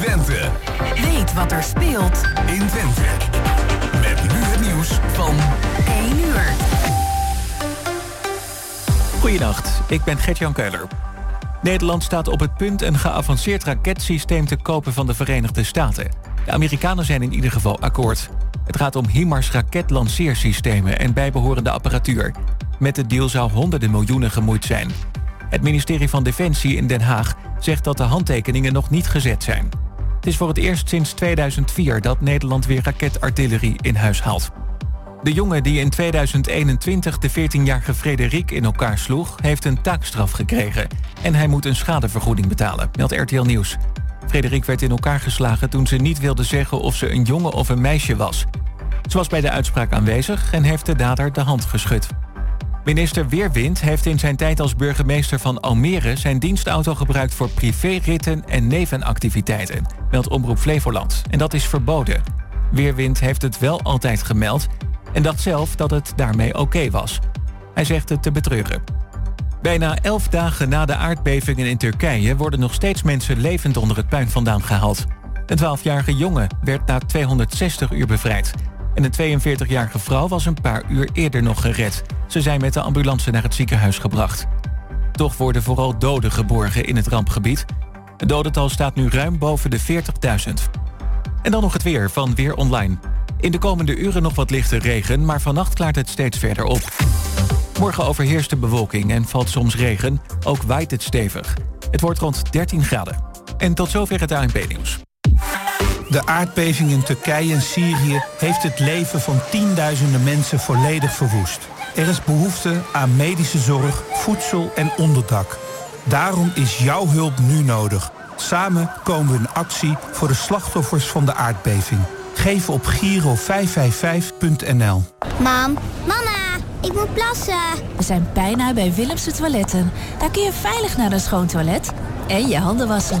Twente. Weet wat er speelt in Twente. Met nu het nieuws van 1 uur. Goedenacht, ik ben Gert-Jan Keuler. Nederland staat op het punt een geavanceerd raketsysteem te kopen van de Verenigde Staten. De Amerikanen zijn in ieder geval akkoord. Het gaat om HIMARS raketlanceersystemen en bijbehorende apparatuur. Met de deal zou honderden miljoenen gemoeid zijn. Het ministerie van Defensie in Den Haag zegt dat de handtekeningen nog niet gezet zijn. Het is voor het eerst sinds 2004 dat Nederland weer raketartillerie in huis haalt. De jongen die in 2021 de 14-jarige Frederik in elkaar sloeg... heeft een taakstraf gekregen. En hij moet een schadevergoeding betalen, meldt RTL Nieuws. Frederik werd in elkaar geslagen toen ze niet wilde zeggen... of ze een jongen of een meisje was. Ze was bij de uitspraak aanwezig en heeft de dader de hand geschud. Minister Weerwind heeft in zijn tijd als burgemeester van Almere... zijn dienstauto gebruikt voor privéritten en nevenactiviteiten... meldt Omroep Flevoland. En dat is verboden. Weerwind heeft het wel altijd gemeld... en dacht zelf dat het daarmee oké was. Hij zegt het te betreuren. Bijna elf dagen na de aardbevingen in Turkije... worden nog steeds mensen levend onder het puin vandaan gehaald. Een 12-jarige jongen werd na 260 uur bevrijd... En een 42-jarige vrouw was een paar uur eerder nog gered. Ze zijn met de ambulance naar het ziekenhuis gebracht. Toch worden vooral doden geborgen in het rampgebied. Het dodental staat nu ruim boven de 40.000. En dan nog het weer van Weer Online. In de komende uren nog wat lichte regen, maar vannacht klaart het steeds verder op. Morgen overheerst de bewolking en valt soms regen. Ook waait het stevig. Het wordt rond 13 graden. En tot zover het ANP-nieuws. De aardbeving in Turkije en Syrië heeft het leven van tienduizenden mensen volledig verwoest. Er is behoefte aan medische zorg, voedsel en onderdak. Daarom is jouw hulp nu nodig. Samen komen we in actie voor de slachtoffers van de aardbeving. Geef op Giro 555.nl. Mam, mama, ik moet plassen. We zijn bijna bij Willemse Toiletten. Daar kun je veilig naar een schoon toilet en je handen wassen.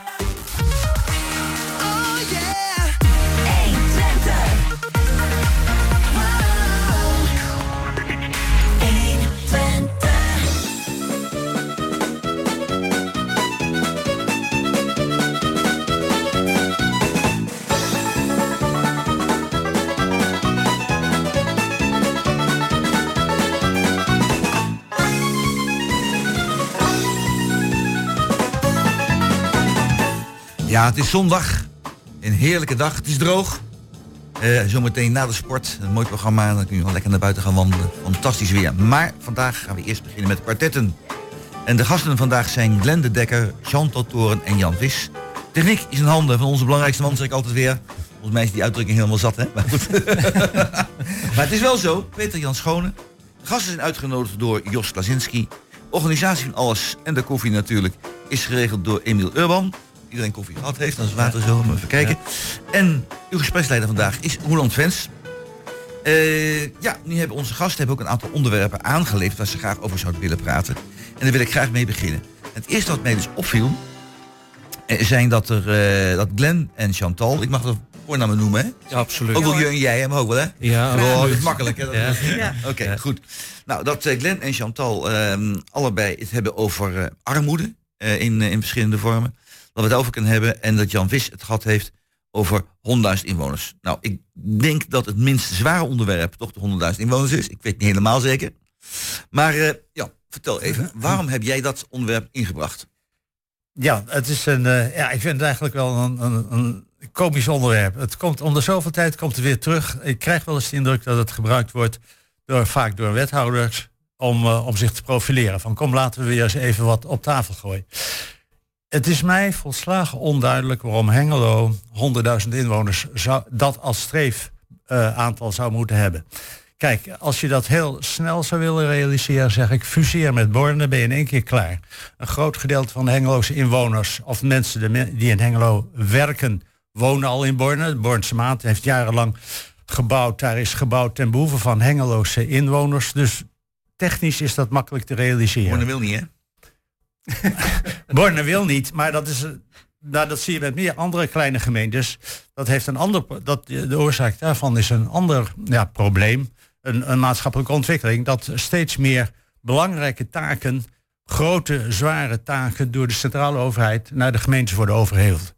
Ja, het is zondag. Een heerlijke dag. Het is droog. Uh, zometeen na de sport. Een mooi programma. Dan kun je wel lekker naar buiten gaan wandelen. Fantastisch weer. Maar vandaag gaan we eerst beginnen met kwartetten. En de gasten vandaag zijn Glenn de Dekker, Chantal Toren en Jan Vis. Techniek is in handen van onze belangrijkste man, zeg ik altijd weer. Volgens mij is die uitdrukking helemaal zat, hè? Maar, het is wel zo. Peter Jan Schone. De gasten zijn uitgenodigd door Jos Klasinski. Organisatie van alles en de koffie natuurlijk is geregeld door Emiel Urban iedereen koffie gehad heeft. Dan is water zo, maar even kijken. En uw gespreksleider vandaag is Roland Vens. Uh, ja, nu hebben onze gasten hebben ook een aantal onderwerpen aangeleverd waar ze graag over zouden willen praten. En daar wil ik graag mee beginnen. Het eerste wat mij dus opviel, uh, zijn dat er uh, dat Glenn en Chantal, ik mag het voornamen noemen, hè? Ja, absoluut. Ook wel je en jij, hem ook wel, hè? Ja, oh, dat is makkelijk, hè? Ja. ja. Oké, okay, ja. goed. Nou, dat Glenn en Chantal um, allebei het hebben over armoede in, in verschillende vormen dat we het over kunnen hebben. En dat Jan Vis het gehad heeft over 100.000 inwoners. Nou, ik denk dat het minst zware onderwerp toch de 100.000 inwoners is. Ik weet niet helemaal zeker. Maar uh, ja, vertel even, waarom heb jij dat onderwerp ingebracht? Ja, het is een, uh, ja, ik vind het eigenlijk wel een, een, een, komisch onderwerp. Het komt om de zoveel tijd komt het weer terug. Ik krijg wel eens de indruk dat het gebruikt wordt door, vaak door wethouders om, uh, om zich te profileren. Van kom laten we weer eens even wat op tafel gooien. Het is mij volslagen onduidelijk waarom Hengelo 100.000 inwoners dat als streef uh, aantal zou moeten hebben. Kijk, als je dat heel snel zou willen realiseren, zeg ik, fuseer met Born, dan ben je in één keer klaar. Een groot gedeelte van de Hengeloze inwoners, of mensen die in Hengelo werken, wonen al in Borne. Bornse Maand heeft jarenlang gebouwd, daar is gebouwd ten behoeve van Hengeloze inwoners. Dus technisch is dat makkelijk te realiseren. Borne wil niet, hè? Borne wil niet, maar dat is... Nou, dat zie je met meer andere kleine gemeentes. Dat heeft een ander, dat, de oorzaak daarvan is een ander ja, probleem. Een, een maatschappelijke ontwikkeling. Dat steeds meer belangrijke taken, grote, zware taken door de centrale overheid naar de gemeentes worden overheveld.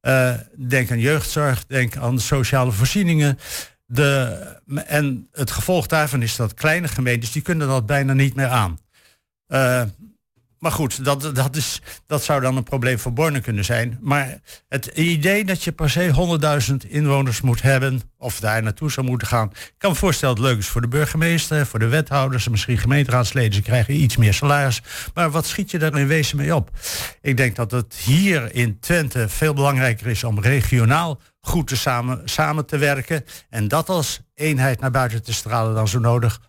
Eh, denk aan jeugdzorg, denk aan sociale voorzieningen. De, en het gevolg daarvan is dat kleine gemeentes, die kunnen dat bijna niet meer aan. Eh, maar goed, dat, dat, is, dat zou dan een probleem voor Borne kunnen zijn. Maar het idee dat je per se 100.000 inwoners moet hebben, of daar naartoe zou moeten gaan. Ik kan me voorstellen dat het leuk is voor de burgemeester, voor de wethouders, en misschien gemeenteraadsleden. Ze krijgen iets meer salaris. Maar wat schiet je daar in wezen mee op? Ik denk dat het hier in Twente veel belangrijker is om regionaal goed te samen, samen te werken. En dat als eenheid naar buiten te stralen dan zo nodig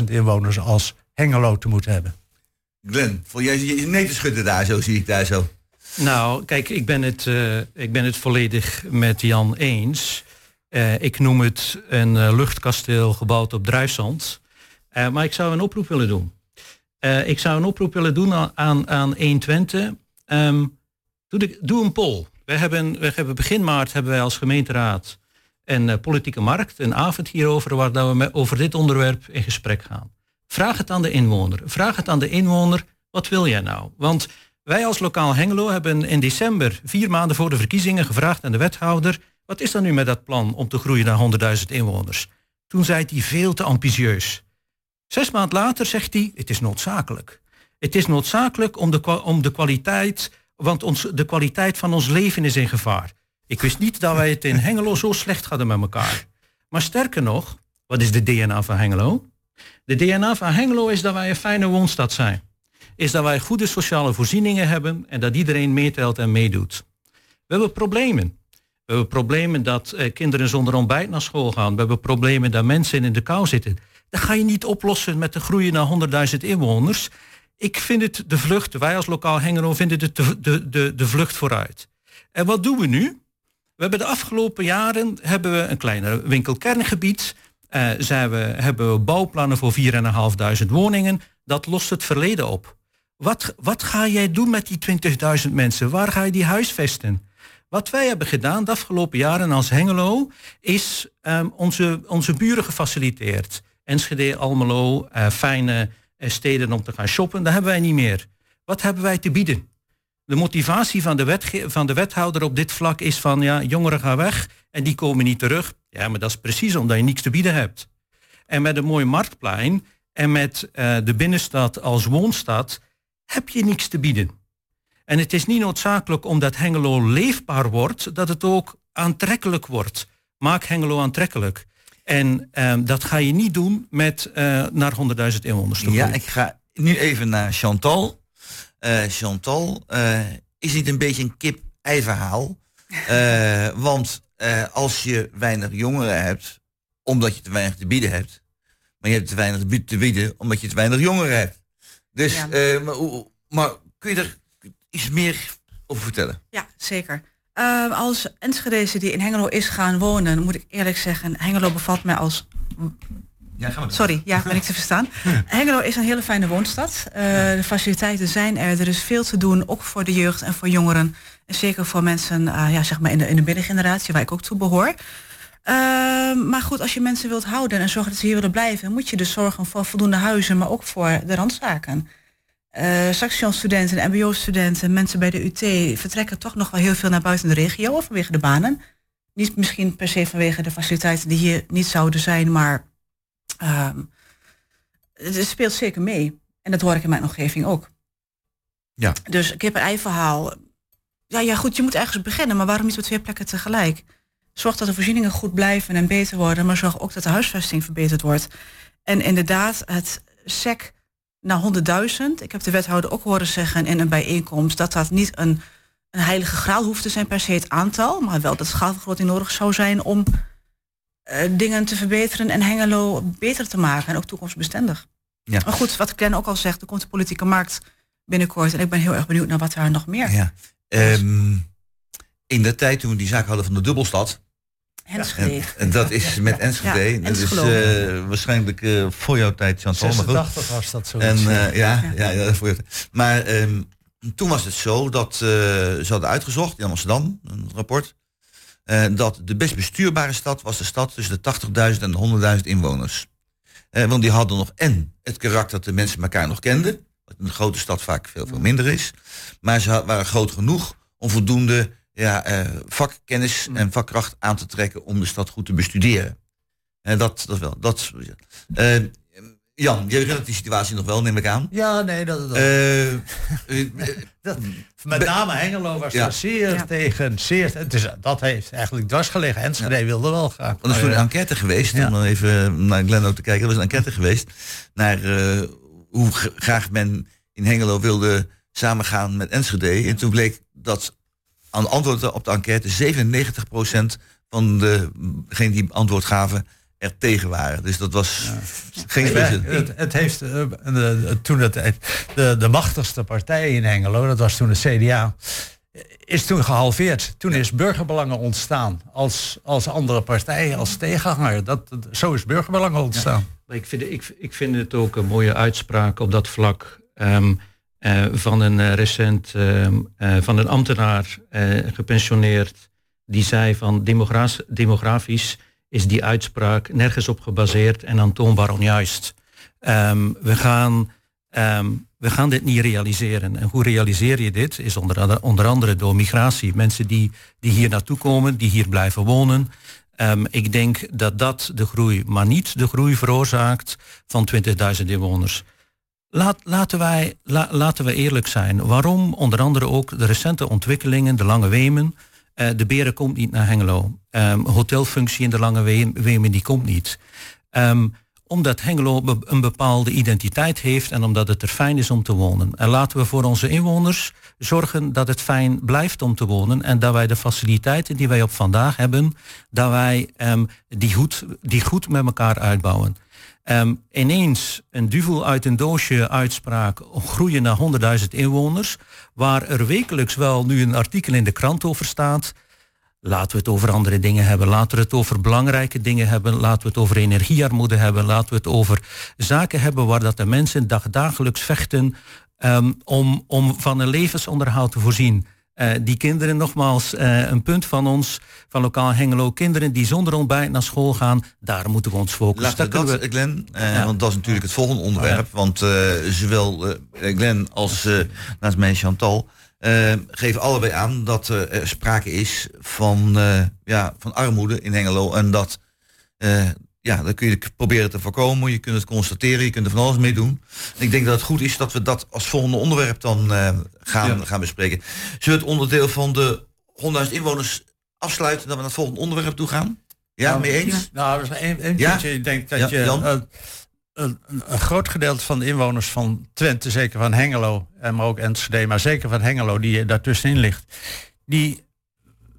100.000 inwoners als Hengelo te moeten hebben. Glenn, voel jij je nee te schudden daar zo, zie ik daar zo. Nou, kijk, ik ben het, eh, ik ben het volledig met Jan eens. Eh, ik noem het een eh, luchtkasteel gebouwd op drijfzand. Maar ik zou een oproep willen doen. Ik zou een oproep willen doen aan, aan, aan 120. Ehm, doe, de, doe een poll. We hebben, we hebben begin maart hebben wij als gemeenteraad een politieke markt, een avond hierover, waar we met, over dit onderwerp in gesprek gaan. Vraag het aan de inwoner. Vraag het aan de inwoner, wat wil jij nou? Want wij als lokaal Hengelo hebben in december, vier maanden voor de verkiezingen, gevraagd aan de wethouder, wat is er nu met dat plan om te groeien naar 100.000 inwoners? Toen zei hij veel te ambitieus. Zes maanden later zegt hij, het is noodzakelijk. Het is noodzakelijk om de, om de kwaliteit, want ons, de kwaliteit van ons leven is in gevaar. Ik wist niet dat wij het in Hengelo zo slecht hadden met elkaar. Maar sterker nog, wat is de DNA van Hengelo? De DNA van Hengelo is dat wij een fijne woonstad zijn. Is dat wij goede sociale voorzieningen hebben en dat iedereen meetelt en meedoet. We hebben problemen. We hebben problemen dat eh, kinderen zonder ontbijt naar school gaan. We hebben problemen dat mensen in de kou zitten. Dat ga je niet oplossen met de groei naar 100.000 inwoners. Ik vind het de vlucht, wij als lokaal Hengelo vinden het de, de, de, de vlucht vooruit. En wat doen we nu? We hebben de afgelopen jaren hebben we een kleiner winkelkerngebied. Eh, zijn we, hebben we bouwplannen voor 4.500 woningen. Dat lost het verleden op. Wat, wat ga jij doen met die 20.000 mensen? Waar ga je die huisvesten? Wat wij hebben gedaan de afgelopen jaren als Hengelo is ehm, onze, onze buren gefaciliteerd. Enschede, Almelo, eh, fijne eh, steden om te gaan shoppen, dat hebben wij niet meer. Wat hebben wij te bieden? De motivatie van de, wetge- van de wethouder op dit vlak is van ja, jongeren gaan weg en die komen niet terug. Ja, maar dat is precies omdat je niets te bieden hebt. En met een mooi marktplein en met eh, de binnenstad als woonstad heb je niks te bieden. En het is niet noodzakelijk omdat Hengelo leefbaar wordt, dat het ook aantrekkelijk wordt. Maak Hengelo aantrekkelijk. En ehm, dat ga je niet doen met eh, naar 100.000 inwoners te Ja, ik ga nu even naar Chantal. Eh, Chantal, eh, is dit een beetje een kip-ei verhaal? Eh, want als je weinig jongeren hebt, omdat je te weinig te bieden hebt, maar je hebt te weinig te bied- te bieden omdat je te weinig jongeren hebt. Dus, Ja. maar, kun je er iets meer over vertellen? Ja, zeker. Ehm, als Enschedeze die in Hengelo is gaan wonen, moet ik eerlijk zeggen, Hengelo bevalt mij als... Ja, gaan we Sorry, ja, ben ik te verstaan. Hengelo is een hele fijne woonstad. Eh, De faciliteiten zijn er. Er is veel te doen, ook voor de jeugd en voor jongeren. En zeker voor mensen eh, ja, zeg maar in, de, in de middengeneratie, waar ik ook toe behoor. Ehm, maar goed, als je mensen wilt houden en zorgen dat ze hier willen blijven, moet je dus zorgen voor voldoende huizen, maar ook voor de randzaken. Eh Saxion-studenten, mbo-studenten, mensen bij de UT vertrekken toch nog wel heel veel naar buiten de regio vanwege de banen. Niet misschien per se vanwege de faciliteiten die hier niet zouden zijn, maar ehm, het speelt zeker mee. En dat hoor ik in mijn omgeving ook. Ja. Dus kip-ei verhaal. Ja, ja, goed, je moet ergens beginnen, maar waarom niet op twee plekken tegelijk? Zorg dat de voorzieningen goed blijven en beter worden, maar zorg ook dat de huisvesting verbeterd wordt. En inderdaad, het SEC naar 100.000. Ik heb de wethouder ook horen zeggen in een bijeenkomst dat dat niet een, een heilige graal hoeft te zijn per se het aantal, maar wel dat schaalvergroting nodig zou zijn om dingen te verbeteren en Hengelo beter te maken en ook toekomstbestendig. Ja. Maar goed, wat Glenn ook al zegt, er komt de politieke markt binnenkort en ik ben heel erg benieuwd naar wat daar nog meer. Ja. Ehm, in de tijd toen we die zaak hadden van de dubbelstad. Enschede. En, en dat is met Enschede. Ja, dat is eh, waarschijnlijk eh, voor jouw tijd, Chantal. maar goed. 86 was dat zoiets. En ja. eh, ja, ja, ja, voor. Maar ehm, toen was het zo dat eh, ze hadden uitgezocht in Amsterdam, een rapport, eh, dat de best bestuurbare stad was de stad tussen de 80.000 en de 100.000 inwoners. Eh, want die hadden nog en het karakter dat de mensen elkaar nog kenden, wat in een grote stad vaak veel, veel minder is. Maar ze waren groot genoeg om voldoende ja, eh, vakkennis en vakkracht aan te trekken om de stad goed te bestuderen. En dat, dat wel. Dat, Jan, je herinnert die situatie nog wel, neem ik aan. Ja, nee, dat... dat, Eh, eh, dat- met name Hengelo was Ja. zeer Ja. tegen. Zeer, het is, dat heeft eigenlijk dwars gelegen. Enschede wilde wel graag. Want er is toen een Maar, enquête geweest, Ja. om dan even naar Glenn ook te kijken. Er was een enquête geweest naar eh, hoe graag men in Hengelo wilde samengaan met Enschede. En toen bleek dat aan antwoorden op de enquête 97% van degenen die antwoord gaven er tegen waren. Dus dat was geen Ja, het, het heeft eh, de, toen het, de, de machtigste partij in Hengelo, dat was toen de CDA, is toen gehalveerd. Toen is burgerbelangen ontstaan als, als andere partij, als tegenhanger. Dat, dat- zo is burgerbelangen ontstaan. Maar Ik vind, ik, ik vind het ook een mooie uitspraak op dat vlak ehm, eh, van een eh, recent ehm, eh, van een ambtenaar eh, gepensioneerd die zei van demogra- demografisch is die uitspraak nergens op gebaseerd en aantoonbaar onjuist. Ehm, we, gaan, ehm, we gaan dit niet realiseren. En hoe realiseer je dit? Is onder, onder andere door migratie. Mensen die, die hier naartoe komen, die hier blijven wonen. Ehm, ik denk dat dat de groei, maar niet de groei veroorzaakt van 20.000 inwoners. Laat, laten, wij, la- laten we eerlijk zijn. Waarom? Onder andere ook de recente ontwikkelingen, de Lange Wemen. Eh, de Beren komt niet naar Hengelo. Ehm, hotelfunctie in de Lange We- Wemen die komt niet. Ehm, omdat Hengelo een bepaalde identiteit heeft en omdat het er fijn is om te wonen. En laten we voor onze inwoners zorgen dat het fijn blijft om te wonen en dat wij de faciliteiten die wij op vandaag hebben, dat wij ehm, die, goed, die goed met elkaar uitbouwen. Ineens een duvel uit een doosje uitspraak groeien naar 100.000 inwoners, waar er wekelijks wel nu een artikel in de krant over staat. Laten we het over andere dingen hebben. Laten we het over belangrijke dingen hebben. Laten we het over energiearmoede hebben. Laten we het over zaken hebben waar dat de mensen dag, dagelijks vechten ehm, om, om van een levensonderhoud te voorzien. Eh, die kinderen, nogmaals, eh, een punt van ons, van lokaal Hengelo, kinderen die zonder ontbijt naar school gaan, daar moeten we ons focussen. Laten we dat, Glenn, eh, Ja. want dat is natuurlijk het volgende onderwerp. Want eh, zowel eh, Glenn als naast mij Chantal geven allebei aan dat eh, er sprake is van, eh, ja, van armoede in Hengelo. En dat, eh, ja, dat kun je proberen te voorkomen. Je kunt het constateren, je kunt er van alles mee doen. En ik denk dat het goed is dat we dat als volgende onderwerp dan gaan, gaan bespreken. Zullen we het onderdeel van de 100.000 inwoners afsluiten, dat we naar het volgende onderwerp toe gaan? Ja, Nou, mee eens? Nou, dat is één, één Ja? puntje. Ik denk dat Ja, je? Een, groot gedeelte van de inwoners van Twente, zeker van Hengelo, en maar ook Enschede, maar zeker van Hengelo, die daartussenin ligt, die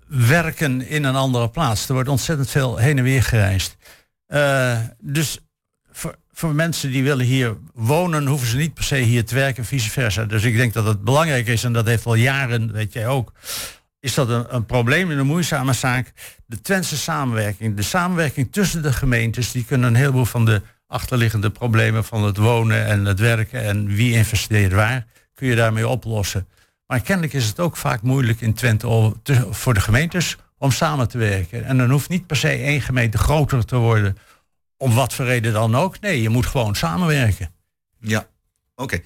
werken in een andere plaats. Er wordt ontzettend veel heen en weer gereisd. Eh, dus voor, voor mensen die willen hier wonen, hoeven ze niet per se hier te werken, vice versa. Dus ik denk dat het belangrijk is, en dat heeft al jaren, weet jij ook, is dat een, een probleem en een moeizame zaak. De Twentse samenwerking, de samenwerking tussen de gemeentes, die kunnen een heleboel van de achterliggende problemen van het wonen en het werken en wie investeert waar, kun je daarmee oplossen. Maar kennelijk is het ook vaak moeilijk in Twente voor de gemeentes om samen te werken. En dan hoeft niet per se één gemeente groter te worden, om wat voor reden dan ook. Nee, je moet gewoon samenwerken. Ja, oké.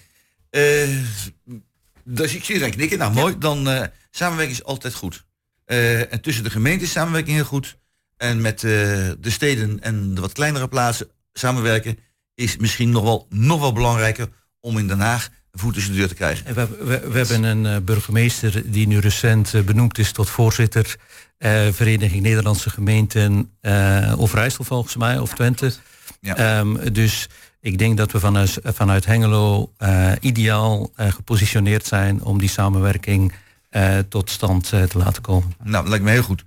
Eh, dus ik zie iedereen knikken. Nou, mooi. Dan eh, samenwerking is altijd goed. Eh, en tussen de gemeenten is samenwerking heel goed. En met de steden en de wat kleinere plaatsen samenwerken is misschien nog wel, nog wel belangrijker om in Den Haag een voet tussen de deur te krijgen. En we, we, we hebben een eh, burgemeester die nu recent eh, benoemd is tot voorzitter eh, Vereniging Nederlandse Gemeenten eh Overijssel volgens mij, of Twente. Ja. Ehm, dus ik denk dat we vanuit, vanuit Hengelo ideaal gepositioneerd zijn om die samenwerking tot stand te laten komen. Nou, dat lijkt me heel goed.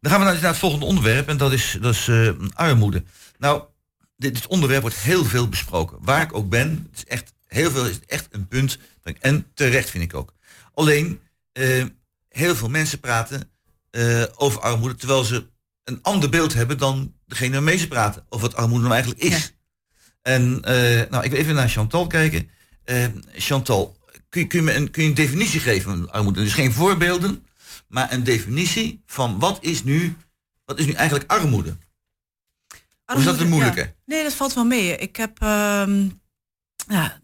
Dan gaan we naar, naar het volgende onderwerp en dat is, dat is armoede. Nou, dit, dit onderwerp wordt heel veel besproken. Waar ik ook ben, het is echt heel veel is echt een punt. En terecht vind ik ook. Alleen, eh, heel veel mensen praten eh, over armoede terwijl ze een ander beeld hebben dan degene waarmee ze praten. Over wat armoede nou eigenlijk is. En eh, nou, ik wil even naar Chantal kijken. Chantal, kun, je, kun, je me een, kun je een definitie geven van armoede? Dus geen voorbeelden, maar een definitie van wat is nu, wat is nu eigenlijk armoede? Of is dat een moeilijke? Ja. Nee, dat valt wel mee. Ik heb. ehm, ja,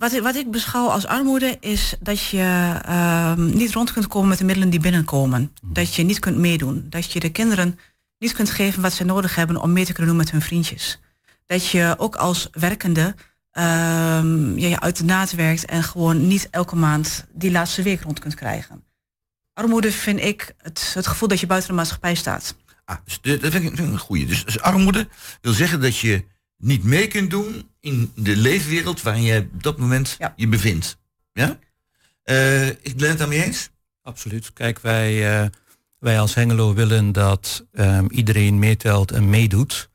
wat, ik, wat ik beschouw als armoede is dat je ehm, niet rond kunt komen met de middelen die binnenkomen. Dat je niet kunt meedoen. Dat je de kinderen niet kunt geven wat ze nodig hebben om mee te kunnen doen met hun vriendjes. Dat je ook als werkende ehm, ja, je uit de naad werkt en gewoon niet elke maand die laatste week rond kunt krijgen. Armoede vind ik het, het gevoel dat je buiten de maatschappij staat. Ah, dus de- dat vind ik, vind ik een goeie. Dus, dus armoede wil zeggen dat je niet mee kunt doen in de leefwereld waarin je op dat moment je bevindt. Ja? Eh, ik ben het daarmee eens? Absoluut. Kijk, wij, eh, wij als Hengelo willen dat ehm, iedereen meetelt en meedoet.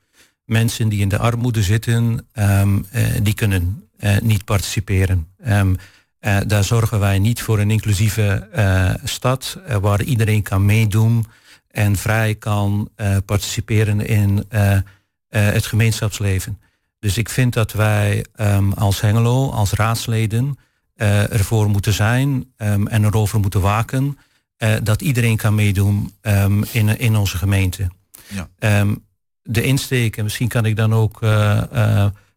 Mensen die in de armoede zitten, ehm, eh, die kunnen eh, niet participeren. Ehm, eh, daar zorgen wij niet voor een inclusieve eh, stad waar iedereen kan meedoen en vrij kan eh, participeren in eh, eh, het gemeenschapsleven. Dus ik vind dat wij ehm, als Hengelo, als raadsleden, ervoor moeten zijn ehm, en erover moeten waken dat iedereen kan meedoen ehm, in, in onze gemeente. Ja. De insteek, en misschien kan ik dan ook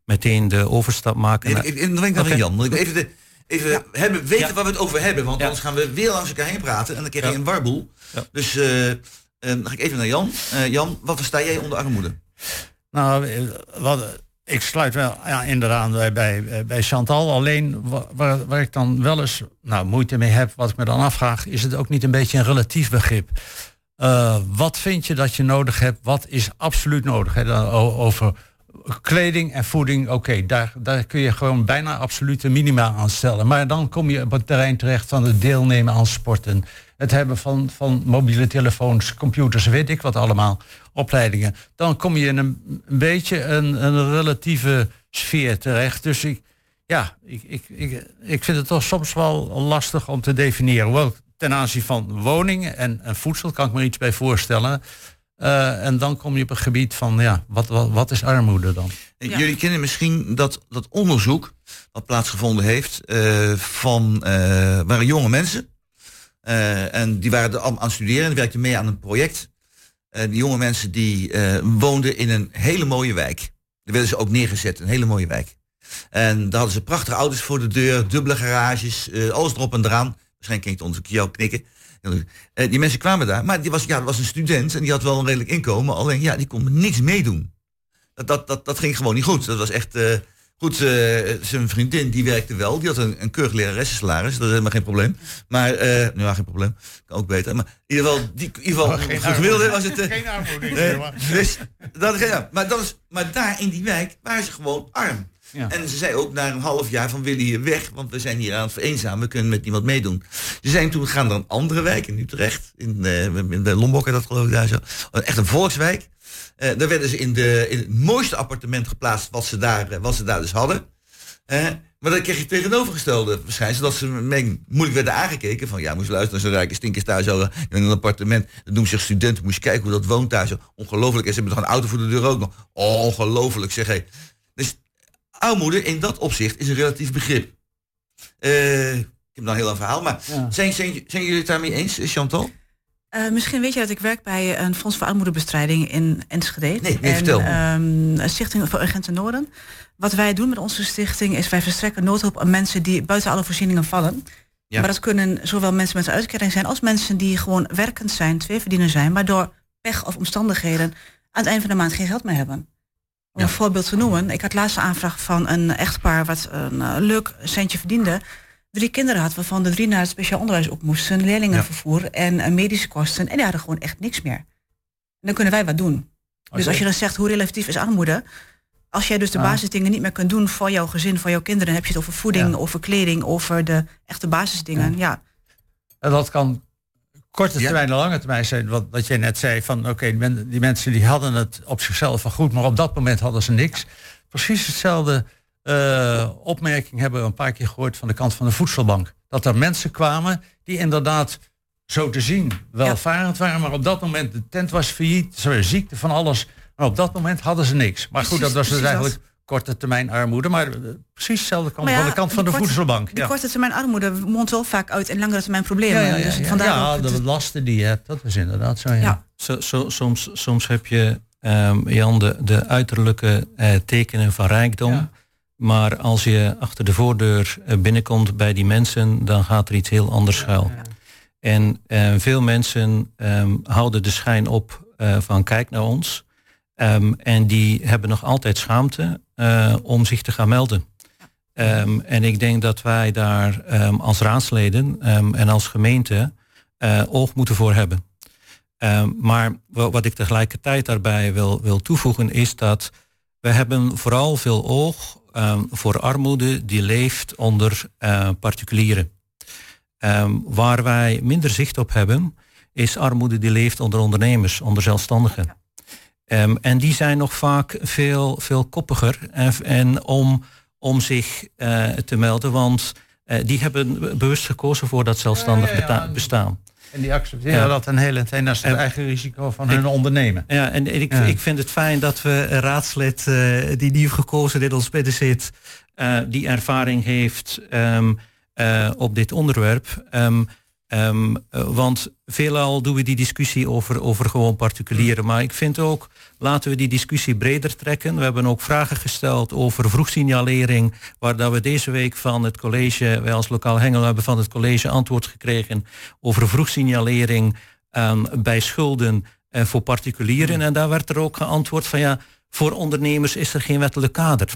meteen de overstap maken. Even, dan denk ik aan Jan. Ik even, de, even hebben, weten Ja. waar we het over hebben. Want Ja. anders gaan we weer langs elkaar heen praten. En dan krijg je een warboel. Dus dan ga ik even naar Jan. Eh, Jan, wat versta jij onder armoede? Nou, eh, wat, ik sluit wel ja, inderdaad bij, bij, bij Chantal. Alleen wa- waar, waar ik dan wel eens nou, moeite mee heb, wat ik me dan afvraag, is het ook niet een beetje een relatief begrip? Eh, wat vind je dat je nodig hebt? Wat is absoluut nodig? O- over kleding en voeding, oké, daar, daar kun je gewoon bijna absolute minima aan stellen. Maar dan kom je op het terrein terecht van het deelnemen aan sporten. Het hebben van, van mobiele telefoons, computers, weet ik wat allemaal, opleidingen. Dan kom je in een, een beetje een, een relatieve sfeer terecht. Dus ik, ja, ik, ik, ik, ik vind het toch soms wel lastig om te definiëren. Wel, ten aanzien van woningen en, en voedsel kan ik me iets bij voorstellen. Eh, en dan kom je op een gebied van, ja, wat, wat, wat is armoede dan? En Jullie kennen misschien dat, dat onderzoek wat plaatsgevonden heeft eh, van eh, waren jonge mensen. Eh, en die waren er allemaal aan het studeren en die werkten mee aan een project. Eh, die jonge mensen die eh, woonden in een hele mooie wijk. Daar werden ze ook neergezet, een hele mooie wijk. En daar hadden ze prachtige auto's voor de deur, dubbele garages, eh, alles erop en eraan. Waarschijnlijk het onderzoek jou knikken. Eh, die mensen kwamen daar, maar die was, ja, dat was een student en die had wel een redelijk inkomen. Alleen ja, die kon niks meedoen. Dat, dat, dat, dat ging gewoon niet goed. Dat was echt. eh, goed, eh, zijn vriendin die werkte wel. Die had een, een keurig leraressensalaris. Dat is helemaal geen probleem. Maar, nou ja, geen probleem. Kan ook beter. Maar in ieder geval, die, in ieder geval Oh, gemiddelde was het. Geen armoede, dus, dat, ja, maar, dat is, maar daar in die wijk waren ze gewoon arm. En ze zei ook na een half jaar van willen hier weg, want we zijn hier aan het vereenzamen, we kunnen met niemand meedoen. Ze zijn toen gaan naar een andere wijk in Utrecht, in, eh de Lombok en dat geloof ik daar zo. Echt een volkswijk. Eh, daar werden ze in, de, in het mooiste appartement geplaatst wat ze daar, eh, wat ze daar dus hadden. Eh, maar dan kreeg je tegenovergestelde verschijnsel, dat ze moeilijk werden aangekeken. Van ja, moest luisteren, zo'n rijke stinkers daar zo in een appartement. Dat noemen zich studenten, moest kijken hoe dat woont daar zo. Ongelooflijk. En ze hebben nog een auto voor de deur ook nog. Oh, ongelooflijk zeg hé. Dus armoede in dat opzicht is een relatief begrip. Eh, ik heb dan een heel lang verhaal, maar zijn, zijn, zijn jullie het daarmee eens, Chantal? Eh, misschien weet je dat ik werk bij een Fonds voor Armoedebestrijding in Enschede. Nee, nee, en, vertel. ehm, een stichting voor Urgente Noorden. Wat wij doen met onze stichting is wij verstrekken noodhulp aan mensen die buiten alle voorzieningen vallen. Ja. Maar dat kunnen zowel mensen met een uitkering zijn als mensen die gewoon werkend zijn, twee verdieners zijn, maar door pech of omstandigheden aan het eind van de maand geen geld meer hebben. Om een voorbeeld te noemen, ik had laatst een aanvraag van een echtpaar wat een eh, leuk centje verdiende. Drie kinderen had, waarvan de drie naar het speciaal onderwijs op moesten, leerlingenvervoer en eh, medische kosten. En die hadden gewoon echt niks meer. En dan kunnen wij wat doen. Dus als je dan zegt, hoe relatief is armoede? Als jij dus de Ah. basisdingen niet meer kunt doen voor jouw gezin, voor jouw kinderen, dan heb je het over voeding, Ja. over kleding, over de echte basisdingen. Ja. En dat kan korte termijn en lange termijn zijn. Wat, wat jij net zei, van oké, die, men- die mensen die hadden het op zichzelf wel goed, maar op dat moment hadden ze niks. Precies hetzelfde eh, opmerking hebben we een paar keer gehoord van de kant van de voedselbank. Dat er mensen kwamen die inderdaad zo te zien welvarend waren, maar op dat moment de tent was failliet, ze waren ziekte van alles. Maar op dat moment hadden ze niks. Maar goed, dat was dus eigenlijk korte termijn armoede, maar eh, precies hetzelfde kan Maar ja, van de kant van de korte- voedselbank. Die korte termijn armoede mondt wel vaak uit in langere termijn problemen. Ja, ja, ja, dus ja. vandaar Ja, de lasten die je hebt, dat is inderdaad zo. Ja. Ja. Zo, zo, soms, soms heb je, ehm, Jan, de, de uiterlijke eh, tekenen van rijkdom. Maar als je achter de voordeur eh, binnenkomt bij die mensen, dan gaat er iets heel anders schuil. En eh, veel mensen ehm, houden de schijn op eh, van kijk naar ons. Ehm, en die hebben nog altijd schaamte eh, om zich te gaan melden. Ehm, en ik denk dat wij daar ehm, als raadsleden ehm, en als gemeente eh, oog moeten voor hebben. Maar wa- wat ik tegelijkertijd daarbij wil, wil toevoegen is dat we hebben vooral veel oog voor armoede die leeft onder eh, particulieren. Waar wij minder zicht op hebben, is armoede die leeft onder ondernemers, onder zelfstandigen. Ehm, en die zijn nog vaak veel, veel koppiger en, en om, om zich eh, te melden, want eh, die hebben bewust gekozen voor dat zelfstandig Ja, ja, ja. beta- bestaan. En die accepteren dat een hele tijd. Is het En- eigen risico van Ik- hun ondernemen. Ja, en ik, ik vind het fijn dat we een raadslid eh, die nieuw gekozen in ons midden zit, eh, die ervaring heeft ehm, eh, op dit onderwerp. Ehm, ehm, eh, want veelal doen we die discussie over, over gewoon particulieren. Maar ik vind ook, laten we die discussie breder trekken. We hebben ook vragen gesteld over vroegsignalering, waar dat we deze week van het college, wij als lokaal Hengelo hebben van het college antwoord gekregen over vroegsignalering ehm, bij schulden eh, voor particulieren. En daar werd er ook geantwoord van ja, voor ondernemers is er geen wettelijk kader.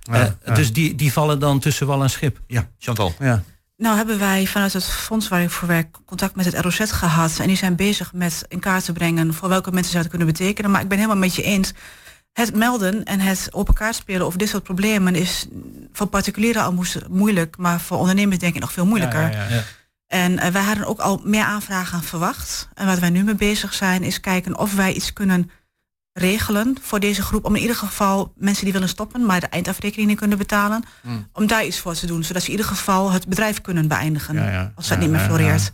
Ja, Eh, ja. Dus die, die vallen dan tussen wal en schip. Ja, Chantal. Ja. Nou hebben wij vanuit het fonds waar ik voor werk contact met het ROZ gehad. En die zijn bezig met in kaart te brengen voor welke mensen zou het kunnen betekenen. Maar ik ben helemaal met je eens. Het melden en het open kaart spelen over dit soort problemen is voor particulieren al moeilijk, maar voor ondernemers denk ik nog veel moeilijker. Ja, ja, ja. En eh, wij hadden ook al meer aanvragen verwacht. En wat wij nu mee bezig zijn, is kijken of wij iets kunnen regelen voor deze groep. Om in ieder geval mensen die willen stoppen, maar de eindafrekening niet kunnen betalen. Hmm. Om daar iets voor te doen. Zodat ze in ieder geval het bedrijf kunnen beëindigen. Ja, ja. Als dat Ja, niet meer floreert.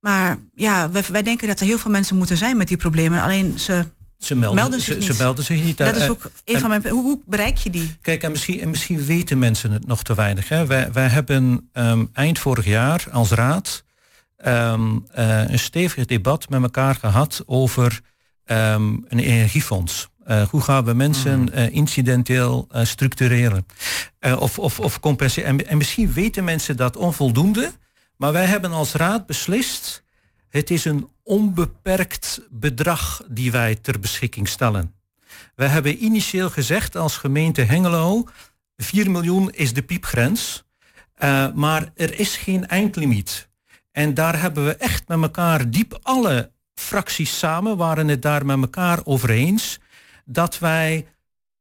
Maar ja, wij, wij denken dat er heel veel mensen moeten zijn met die problemen. Alleen ze Ze melden, melden ze, zich ze niet. melden zich niet. Dat is Eh, ook een en- van mijn... Hoe, hoe bereik je die? Kijk, en misschien, en misschien weten mensen het nog te weinig. Hè? Wij, wij hebben ehm, eind vorig jaar als raad ehm, eh, een stevig debat met elkaar gehad over ehm, een energiefonds. Eh, hoe gaan we mensen eh, incidenteel eh, structureren? Of, of, of compenseren. En, en misschien weten mensen dat onvoldoende. Maar wij hebben als raad beslist... het is een onbeperkt bedrag die wij ter beschikking stellen. We hebben initieel gezegd als gemeente Hengelo... 4 miljoen is de piepgrens. Maar er is geen eindlimiet. En daar hebben we echt met elkaar diep alle fracties samen waren het daar met elkaar over eens dat wij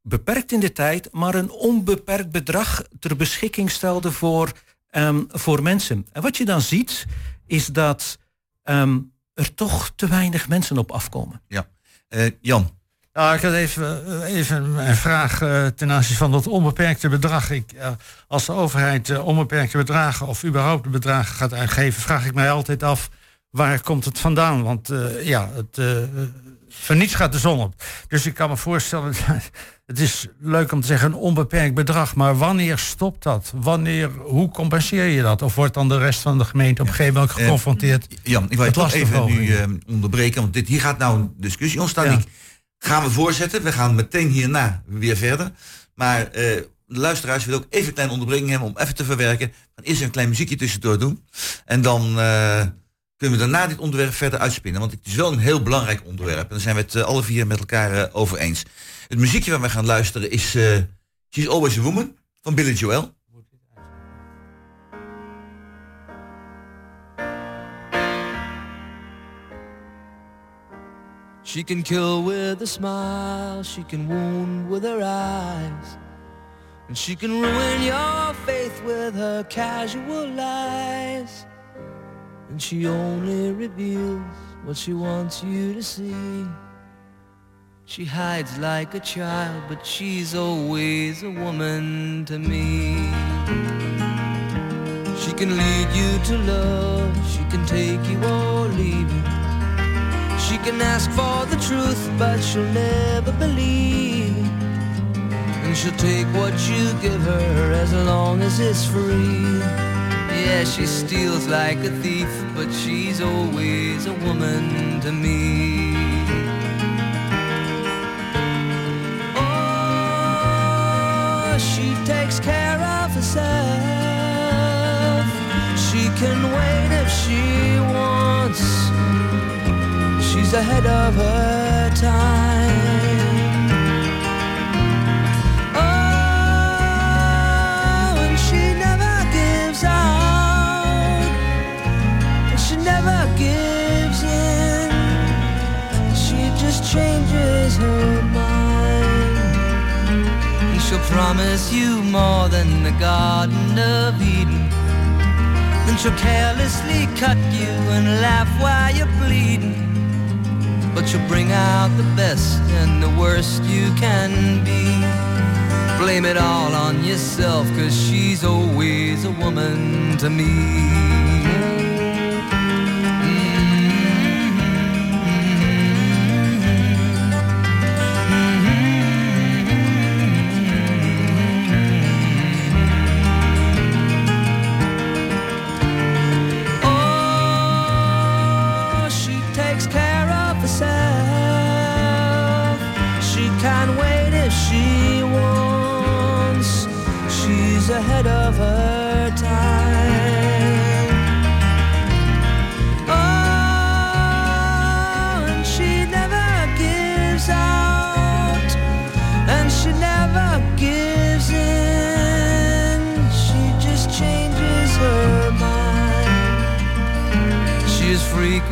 beperkt in de tijd, maar een onbeperkt bedrag ter beschikking stelden voor, ehm, voor mensen. En wat je dan ziet, is dat ehm, er toch te weinig mensen op afkomen. Ja. Eh, Jan. Nou, ik had even, eh, even een vraag eh, ten aanzien van dat onbeperkte bedrag. Ik, als de overheid onbeperkte bedragen of überhaupt bedragen gaat uitgeven, vraag ik mij altijd af waar komt het vandaan? Want eh, ja, het, eh voor niets gaat de zon op. Dus ik kan me voorstellen, het is leuk om te zeggen een onbeperkt bedrag, maar wanneer stopt dat? Wanneer, hoe compenseer je dat? Of wordt dan de rest van de gemeente op een gegeven moment geconfronteerd? Jan, ik wil je toch even nu lastenverhogingen? eh, onderbreken, want dit, hier gaat nou een discussie ontstaan. Ja. Die gaan we voorzetten. We gaan meteen hierna weer verder. Maar eh, de luisteraars willen ook even een kleine onderbreking hebben om even te verwerken. We gaan eerst een klein muziekje tussendoor doen. En dan eh, kunnen we daarna dit onderwerp verder uitspinnen. Want het is wel een heel belangrijk onderwerp. En daar zijn we het eh, alle vier met elkaar eh, over eens. Het muziekje waar we gaan luisteren is eh, She's Always a Woman van Billy Joel. She can kill with a smile, she can wound with her eyes, and she can ruin your faith with her casual lies. And she only reveals what she wants you to see. She hides like a child, but she's always a woman to me. She can lead you to love, she can take you or leave you. She can ask for the truth, but she'll never believe. And she'll take what you give her as long as it's free. Yeah, she steals like a thief, but she's always a woman to me. Oh, she takes care of herself. She can wait if she wants. She's ahead of her time. Her mind. And she'll promise you more than the Garden of Eden. Then she'll carelessly cut you and laugh while you're bleeding. But she'll bring out the best and the worst you can be. Blame it all on yourself, cause she's always a woman to me.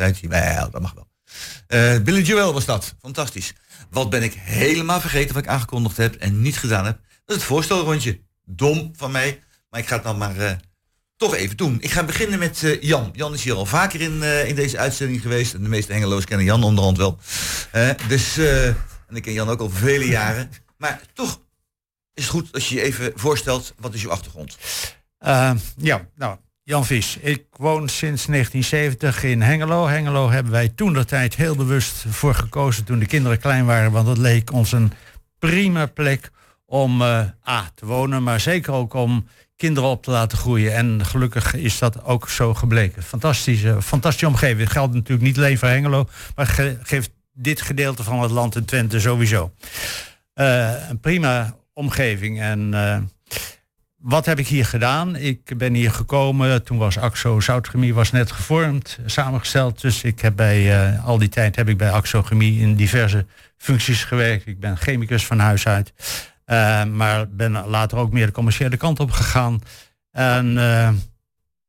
Wel tijd? Jawel, dat mag wel. Eh, Billy Joel was dat. Fantastisch. Wat ben ik helemaal vergeten wat ik aangekondigd heb en niet gedaan heb? Dat is het voorstelrondje. Dom van mij. Maar ik ga het dan maar eh, toch even doen. Ik ga beginnen met eh, Jan. Jan is hier al vaker in, in deze uitzending geweest. En de meeste Hengeloos kennen Jan onderhand wel. Dus, en ik ken Jan ook al vele jaren. Maar toch is het goed als je je even voorstelt. Wat is uw achtergrond? Ja, nou, Jan Vies. Ik woon sinds 1970 in Hengelo. Hengelo hebben wij toen de tijd heel bewust voor gekozen toen de kinderen klein waren. Want dat leek ons een prima plek om eh, A, te wonen, maar zeker ook om kinderen op te laten groeien. En gelukkig is dat ook zo gebleken. Fantastische, fantastische omgeving. Het geldt natuurlijk niet alleen voor Hengelo, maar ge- geeft dit gedeelte van het land in Twente sowieso. Eh, een prima omgeving. En eh, wat heb ik hier gedaan? Ik ben hier gekomen, toen was AXO Zoutchemie was net gevormd, samengesteld. Dus ik heb bij, eh, al die tijd heb ik bij AXO Chemie in diverse functies gewerkt. Ik ben chemicus van huis uit. Eh, maar ben later ook meer de commerciële kant op gegaan. En eh,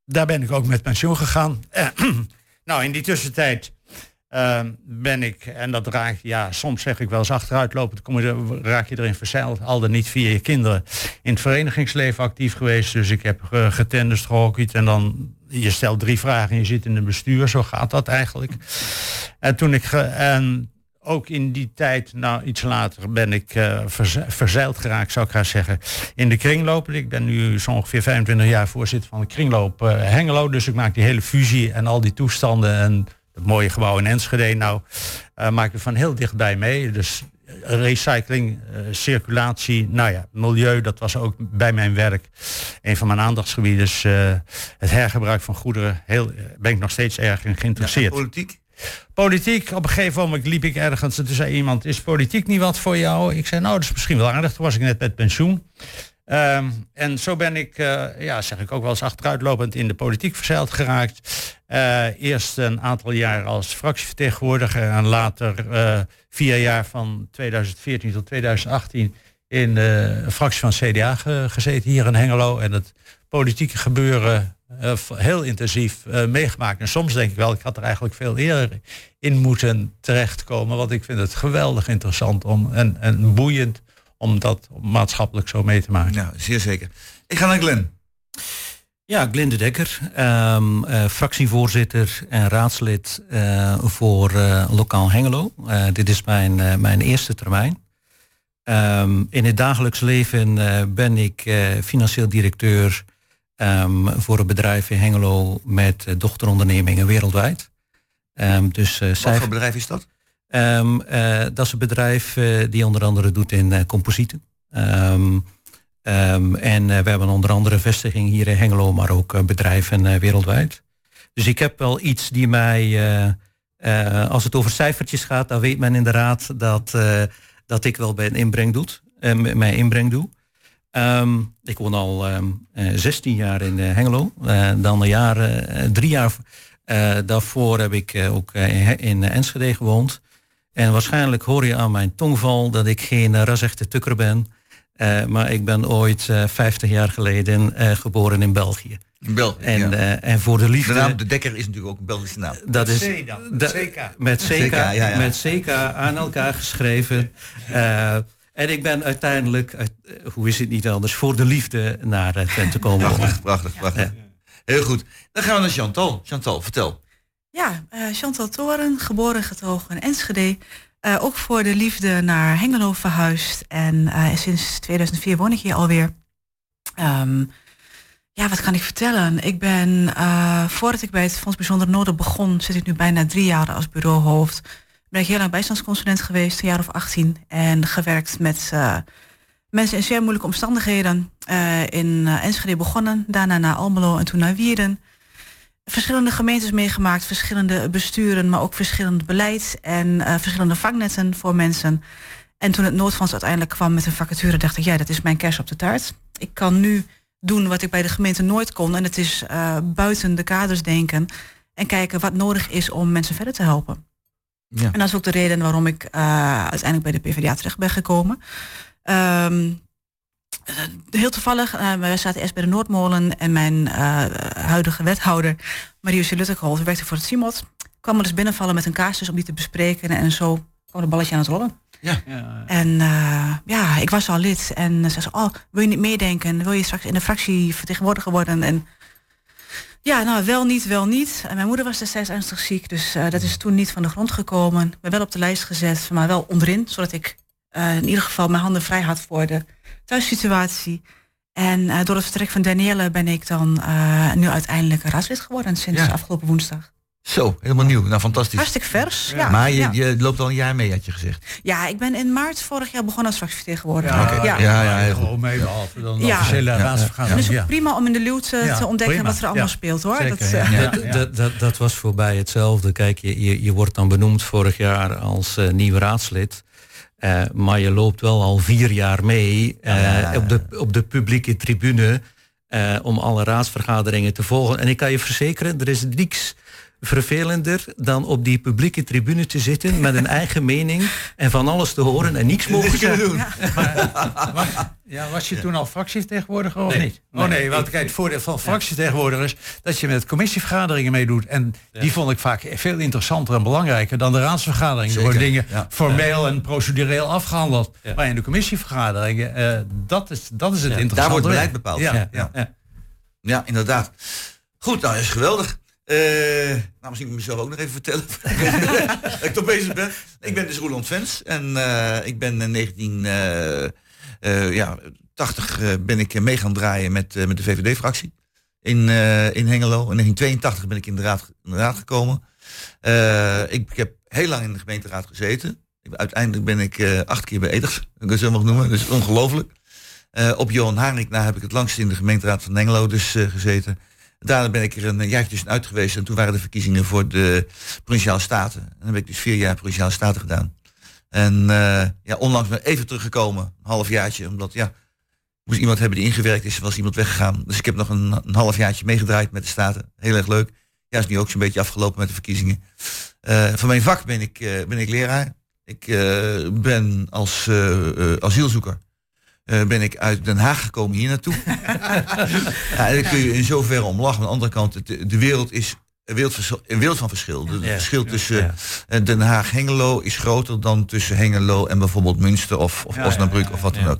daar ben ik ook met pensioen gegaan. Nou, in die tussentijd eh, ben ik, en dat raak ja, soms zeg ik wel eens achteruitlopend, kom je, raak je erin verzeild, al dan niet via je kinderen, in het verenigingsleven actief geweest. Dus ik heb uh, getennist, gehockeyd en dan, je stelt drie vragen en je zit in het bestuur, zo gaat dat eigenlijk. En toen ik, en ook in die tijd, nou iets later, ben ik eh, verze- verzeild geraakt, zou ik graag zeggen, in de kringloop. Ik ben nu zo ongeveer 25 jaar voorzitter van de kringloop eh, Hengelo. Dus ik maak die hele fusie en al die toestanden en mooie gebouw in Enschede. Nou, eh, maak ik van heel dichtbij mee. Dus recycling, eh, circulatie, nou ja, milieu, dat was ook bij mijn werk een van mijn aandachtsgebieden. Dus eh, het hergebruik van goederen, heel, eh, ben ik nog steeds erg in geïnteresseerd. politiek? Politiek, op een gegeven moment liep ik ergens en toen zei iemand, is politiek niet wat voor jou? Ik zei, nou, dat is misschien wel aardig. Toen was ik net met pensioen. Ehm, en zo ben ik, eh, ja, zeg ik ook wel eens achteruitlopend in de politiek verzeild geraakt. Eh, eerst een aantal jaar als fractievertegenwoordiger en later eh, vier jaar van 2014 tot 2018 in de fractie van CDA ge- gezeten hier in Hengelo. En het politieke gebeuren heel intensief meegemaakt. En soms denk ik wel, ik had er eigenlijk veel eerder in moeten terechtkomen. Want ik vind het geweldig interessant om, en, en boeiend om dat maatschappelijk zo mee te maken. Ja, zeer zeker. Ik ga naar Glenn. Ja, Glinde Dekker, ehm, eh, fractievoorzitter en raadslid eh, voor eh, Lokaal Hengelo. Eh, dit is mijn, eh, mijn eerste termijn. Ehm, in het dagelijks leven eh, ben ik eh, financieel directeur ehm, voor een bedrijf in Hengelo met dochterondernemingen wereldwijd. Ehm, dus, eh, Wat voor bedrijf is dat? Ehm, eh, dat is een bedrijf eh, die onder andere doet in eh, composieten. Ehm, ehm, en we hebben onder andere vestiging hier in Hengelo, maar ook bedrijven wereldwijd. Dus ik heb wel iets die mij, als het over cijfertjes gaat, dan weet men inderdaad dat, dat ik wel bij een inbreng doet, mijn inbreng doe. Ik woon al ehm, eh, 16 jaar in Hengelo. Dan een jaar, drie jaar daarvoor heb ik ook in Enschede gewoond. En waarschijnlijk hoor je aan mijn tongval dat ik geen uh, rasechte tukker ben. Eh, maar ik ben ooit eh 50 jaar geleden eh, geboren in België. In België, En, ja. eh, en voor de liefde... De naam De Dekker is natuurlijk ook een Belgische naam. Dat is C dan, da- CK. met CK, CK, ja, ja. met CK aan elkaar geschreven. Eh, en ik ben uiteindelijk, uit- hoe is het niet anders, voor de liefde naar uh, Twente komen. Prachtig, prachtig, prachtig. Heel goed. Dan gaan we naar Chantal. Chantal, vertel. Ja, eh, Chantal Toren, geboren getogen in Enschede. Eh, ook voor de liefde naar Hengelo verhuisd. En eh, sinds 2004 woon ik hier alweer. Ehm, ja, wat kan ik vertellen? Ik ben, voordat ik bij het Fonds Bijzonder Noden begon, zit ik nu bijna drie jaar als bureauhoofd. Ben ik heel lang bijstandsconsulent geweest, een jaar of 18. En gewerkt met mensen in zeer moeilijke omstandigheden. In Enschede begonnen, daarna naar Almelo en toen naar Wierden verschillende gemeentes meegemaakt, verschillende besturen, maar ook verschillend beleid en eh, verschillende vangnetten voor mensen. En toen het Noordfonds uiteindelijk kwam met een vacature, dacht ik, ja, dat is mijn kers op de taart. Ik kan nu doen wat ik bij de gemeente nooit kon. En het is eh, buiten de kaders denken en kijken wat nodig is om mensen verder te helpen. Ja. En dat is ook de reden waarom ik uh, uiteindelijk bij de PvdA terecht ben gekomen. Um, heel toevallig, uh, wij zaten eerst bij de Noordmolen en mijn uh, huidige wethouder, Marius Luttekholt, werkte voor het CIMOT. kwam er dus binnenvallen met een casus om die te bespreken en zo kwam het balletje aan het rollen. Ja. En uh, ja, ik was al lid en ze zei, oh, wil je niet meedenken? Wil je straks in de fractie vertegenwoordiger worden? En ja, nou, wel niet, wel niet. En mijn moeder was destijds ernstig ziek, dus uh, dat is toen niet van de grond gekomen. Ik ben wel op de lijst gezet, maar wel onderin, zodat ik uh, in ieder geval mijn handen vrij had voor de thuissituatie. En uh, door het vertrek van Danielle ben ik dan uh, nu uiteindelijk raadslid geworden sinds ja. afgelopen woensdag. Zo, helemaal nieuw. Nou, fantastisch. Hartstikke vers. Ja. ja. Maar je, ja. je, loopt al een jaar mee, had je gezegd. Ja, ik ben in maart vorig jaar begonnen als fractievertegenwoordiger. Ja, okay. ja. ja, ja, heel Gewoon mee, behalve dan de ja. officiële raadsvergadering. Het is ook prima om in de luw te, te ontdekken prima. wat er allemaal speelt, hoor. Zeker, dat, uh, dat, dat, dat, dat, was voor mij hetzelfde. Kijk, je, je, je wordt dan benoemd vorig jaar als uh, nieuw raadslid. Uh, maar je loopt wel al vier jaar mee uh, op, de, op de publieke tribune uh, om alle raadsvergaderingen te volgen. En ik kan je verzekeren, er is niks vervelender dan op die publieke tribune te zitten met een eigen mening en van alles te horen en niks mogen zeggen. Ja. Maar, ja, was je toen al fractievertegenwoordiger of nee. niet? Oh nee, want kijk, het voordeel van fractievertegenwoordigers dat je met commissievergaderingen meedoet. En ja. die vond ik vaak veel interessanter en belangrijker dan de raadsvergaderingen. Er worden dingen ja. formeel en procedureel afgehandeld. Maar in de commissievergaderingen, uh, dat, is, dat is het interessante. Daar wordt beleid bepaald. Ja, ja. ja. inderdaad. Goed, nou dat is geweldig. Uh, nou, misschien moet ik mezelf ook nog even vertellen. dat ik toch bezig ben. Ik ben dus Roland Vens. En uh, ik ben in 1980 ja, 80, ben ik mee gaan draaien met, met de VVD-fractie. In, in Hengelo. In 1982 ben ik in de raad, in de raad gekomen. Uh, ik, ik, heb heel lang in de gemeenteraad gezeten. Ik, uiteindelijk ben ik acht keer beëdigd. Ik kan het zo mag noemen. Dus ongelooflijk. op Johan Haring na heb ik het langst in de gemeenteraad van Hengelo dus gezeten. Daarna ben ik er een jaartje tussenuit geweest en toen waren de verkiezingen voor de Provinciale Staten. En dan heb ik dus vier jaar Provinciale Staten gedaan. En uh, ja, onlangs ben ik even teruggekomen, een halfjaartje, omdat ja, moest iemand hebben die ingewerkt is, was iemand weggegaan. Dus ik heb nog een, een halfjaartje meegedraaid met de Staten. Heel erg leuk. Ja, is nu ook zo'n beetje afgelopen met de verkiezingen. Uh, van mijn vak ben ik, uh, ben ik leraar. Ik ben als asielzoeker eh, ben ik uit Den Haag gekomen hier naartoe. ja, en daar kun je in zoverre om lachen. Aan de andere kant, het- de wereld is een wereld, een wereld van verschil. Het verschil tussen eh, Den Haag-Hengelo is groter dan tussen Hengelo en bijvoorbeeld Münster of, of Ja, Osnabrück ja, ja, of wat dan ook.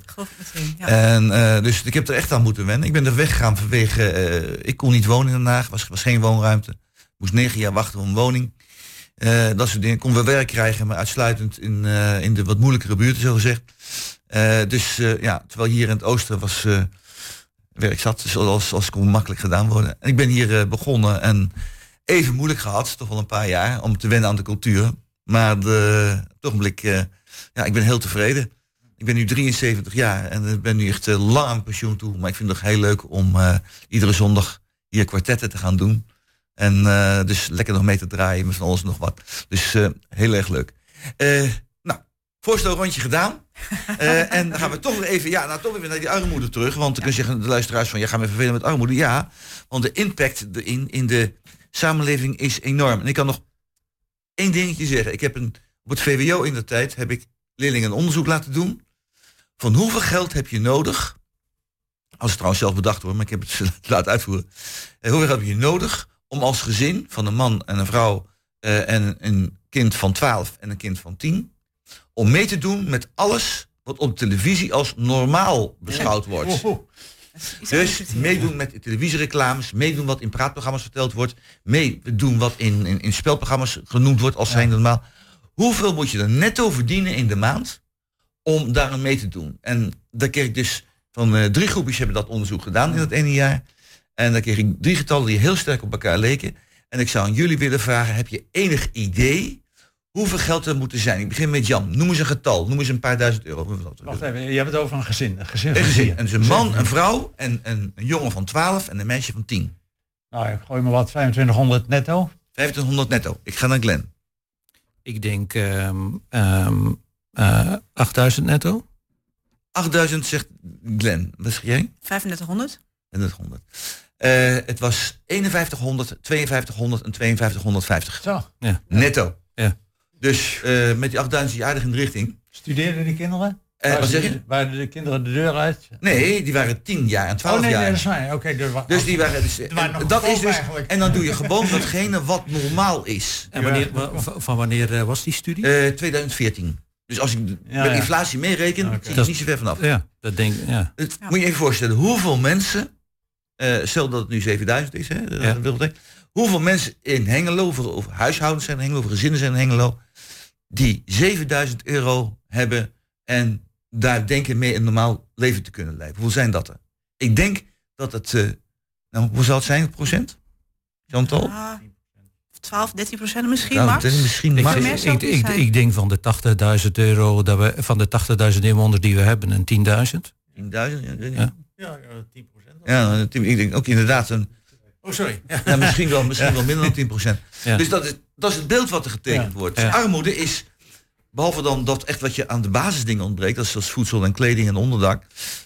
En eh, dus ik heb er echt aan moeten wennen. Ik ben er weggegaan vanwege, eh, ik kon niet wonen in Den Haag, was, was geen woonruimte. Moest negen jaar wachten op een woning. Eh, dat soort dingen. Kon wel werk krijgen, maar uitsluitend in, eh, in de wat moeilijkere buurten, zo gezegd. Eh, dus eh, ja, terwijl hier in het oosten was eh, werk zat, zoals als kon makkelijk gedaan worden. En ik ben hier begonnen en even moeilijk gehad, toch wel een paar jaar, om te wennen aan de cultuur. Maar de, ogenblik, eh, ja, ik ben heel tevreden. Ik ben nu 73 jaar en ben nu echt lang aan pensioen toe. Maar ik vind het nog heel leuk om iedere zondag hier kwartetten te gaan doen. En dus lekker nog mee te draaien met van alles nog wat. Dus heel erg leuk. Nou, voorstelrondje gedaan. Eh, en dan gaan we toch weer even, ja, nou toch weer naar die armoede terug. Want dan kun je zeggen, de luisteraars van, ja, gaan we vervelen met armoede. Ja, want de impact in, in de samenleving is enorm. En ik kan nog één dingetje zeggen. Ik heb een, op het VWO in de tijd heb ik leerlingen een onderzoek laten doen. Van hoeveel geld heb je nodig? Als het trouwens zelf bedacht wordt, maar ik heb het laten uitvoeren. Eh, hoeveel geld heb je nodig om als gezin van een man en een vrouw eh, en een kind van 12 en een kind van 10 om mee te doen met alles wat op televisie als normaal beschouwd wordt. Dus meedoen met televisiereclames, meedoen wat in praatprogramma's verteld wordt, meedoen wat in, in, in spelprogramma's genoemd wordt als zijn normaal. Hoeveel moet je er netto verdienen in de maand om daar aan mee te doen? En daar kreeg ik dus van eh, drie groepjes hebben dat onderzoek gedaan in dat ene jaar. En dan kreeg ik drie getallen die heel sterk op elkaar leken. En ik zou aan jullie willen vragen, heb je enig idee hoeveel geld er moet zijn? Ik begin met Jan. Noem eens een getal. Noem eens een paar duizend euro. Wacht even, je hebt het over een gezin. Een gezin. Een gezin. En dus een man, een vrouw en een, een jongen van 12 en een meisje van 10. Nou, ik gooi maar wat, 2500 netto. 2500 netto. Ik ga naar Glen. Ik denk ehm, ehm, eh, 8000 netto. 8000 zegt Glen. Wat zeg jij? 3500? En dat 100. Eh, het was 5100, 5200 en 5250. Zo. Ja. Netto. Ja. Dus eh, met die 8000 is je aardig in de richting. Studeerden die kinderen? Eh, Waren wat ze- zeg je? Waren de kinderen de deur uit? Nee, die waren 10 jaar en 12 oh nee, jaar. nee, dat is. Oké, dus Dus die waren dus, waren en nog dat is dus eigenlijk. en dan doe je gewoon datgene wat normaal is. En wanneer, wa- va- van wanneer eh, was die studie? Eh, 2014. Dus als ik de- Ja, met ja. inflatie meereken, Oké. zit niet zo ver vanaf. Ja, dat denk ik. Ja. Het- Moet je je even voorstellen, hoeveel mensen, eh, stel dat het nu 7000 is, hè, dat Ja. hoeveel mensen in Hengelo, of, of huishoudens zijn in Hengelo, of gezinnen zijn in Hengelo, die 7000 euro hebben en daar denken mee een normaal leven te kunnen leiden. Hoeveel zijn dat er? Ik denk dat het, eh, nou, hoe zal het zijn, procent? Chantal? Ah, 12, 13 procent misschien, Nou, Max? dat is misschien Ik, Max. meer ik, ik, ik, ik denk van de 80.000 euro, dat we, van de 80.000 inwoners die we hebben, een 10.000. 10.000? Ja. Ja. Ja, 10 procent. Ja, ik denk ook inderdaad een, Oh, sorry. Ja, misschien wel, misschien wel minder dan 10%. Ja. Dus dat is, dat is het beeld wat er getekend Ja. wordt. Ja. Dus armoede is, behalve dan dat echt wat je aan de basisdingen ontbreekt, dat is zoals voedsel en kleding en onderdak,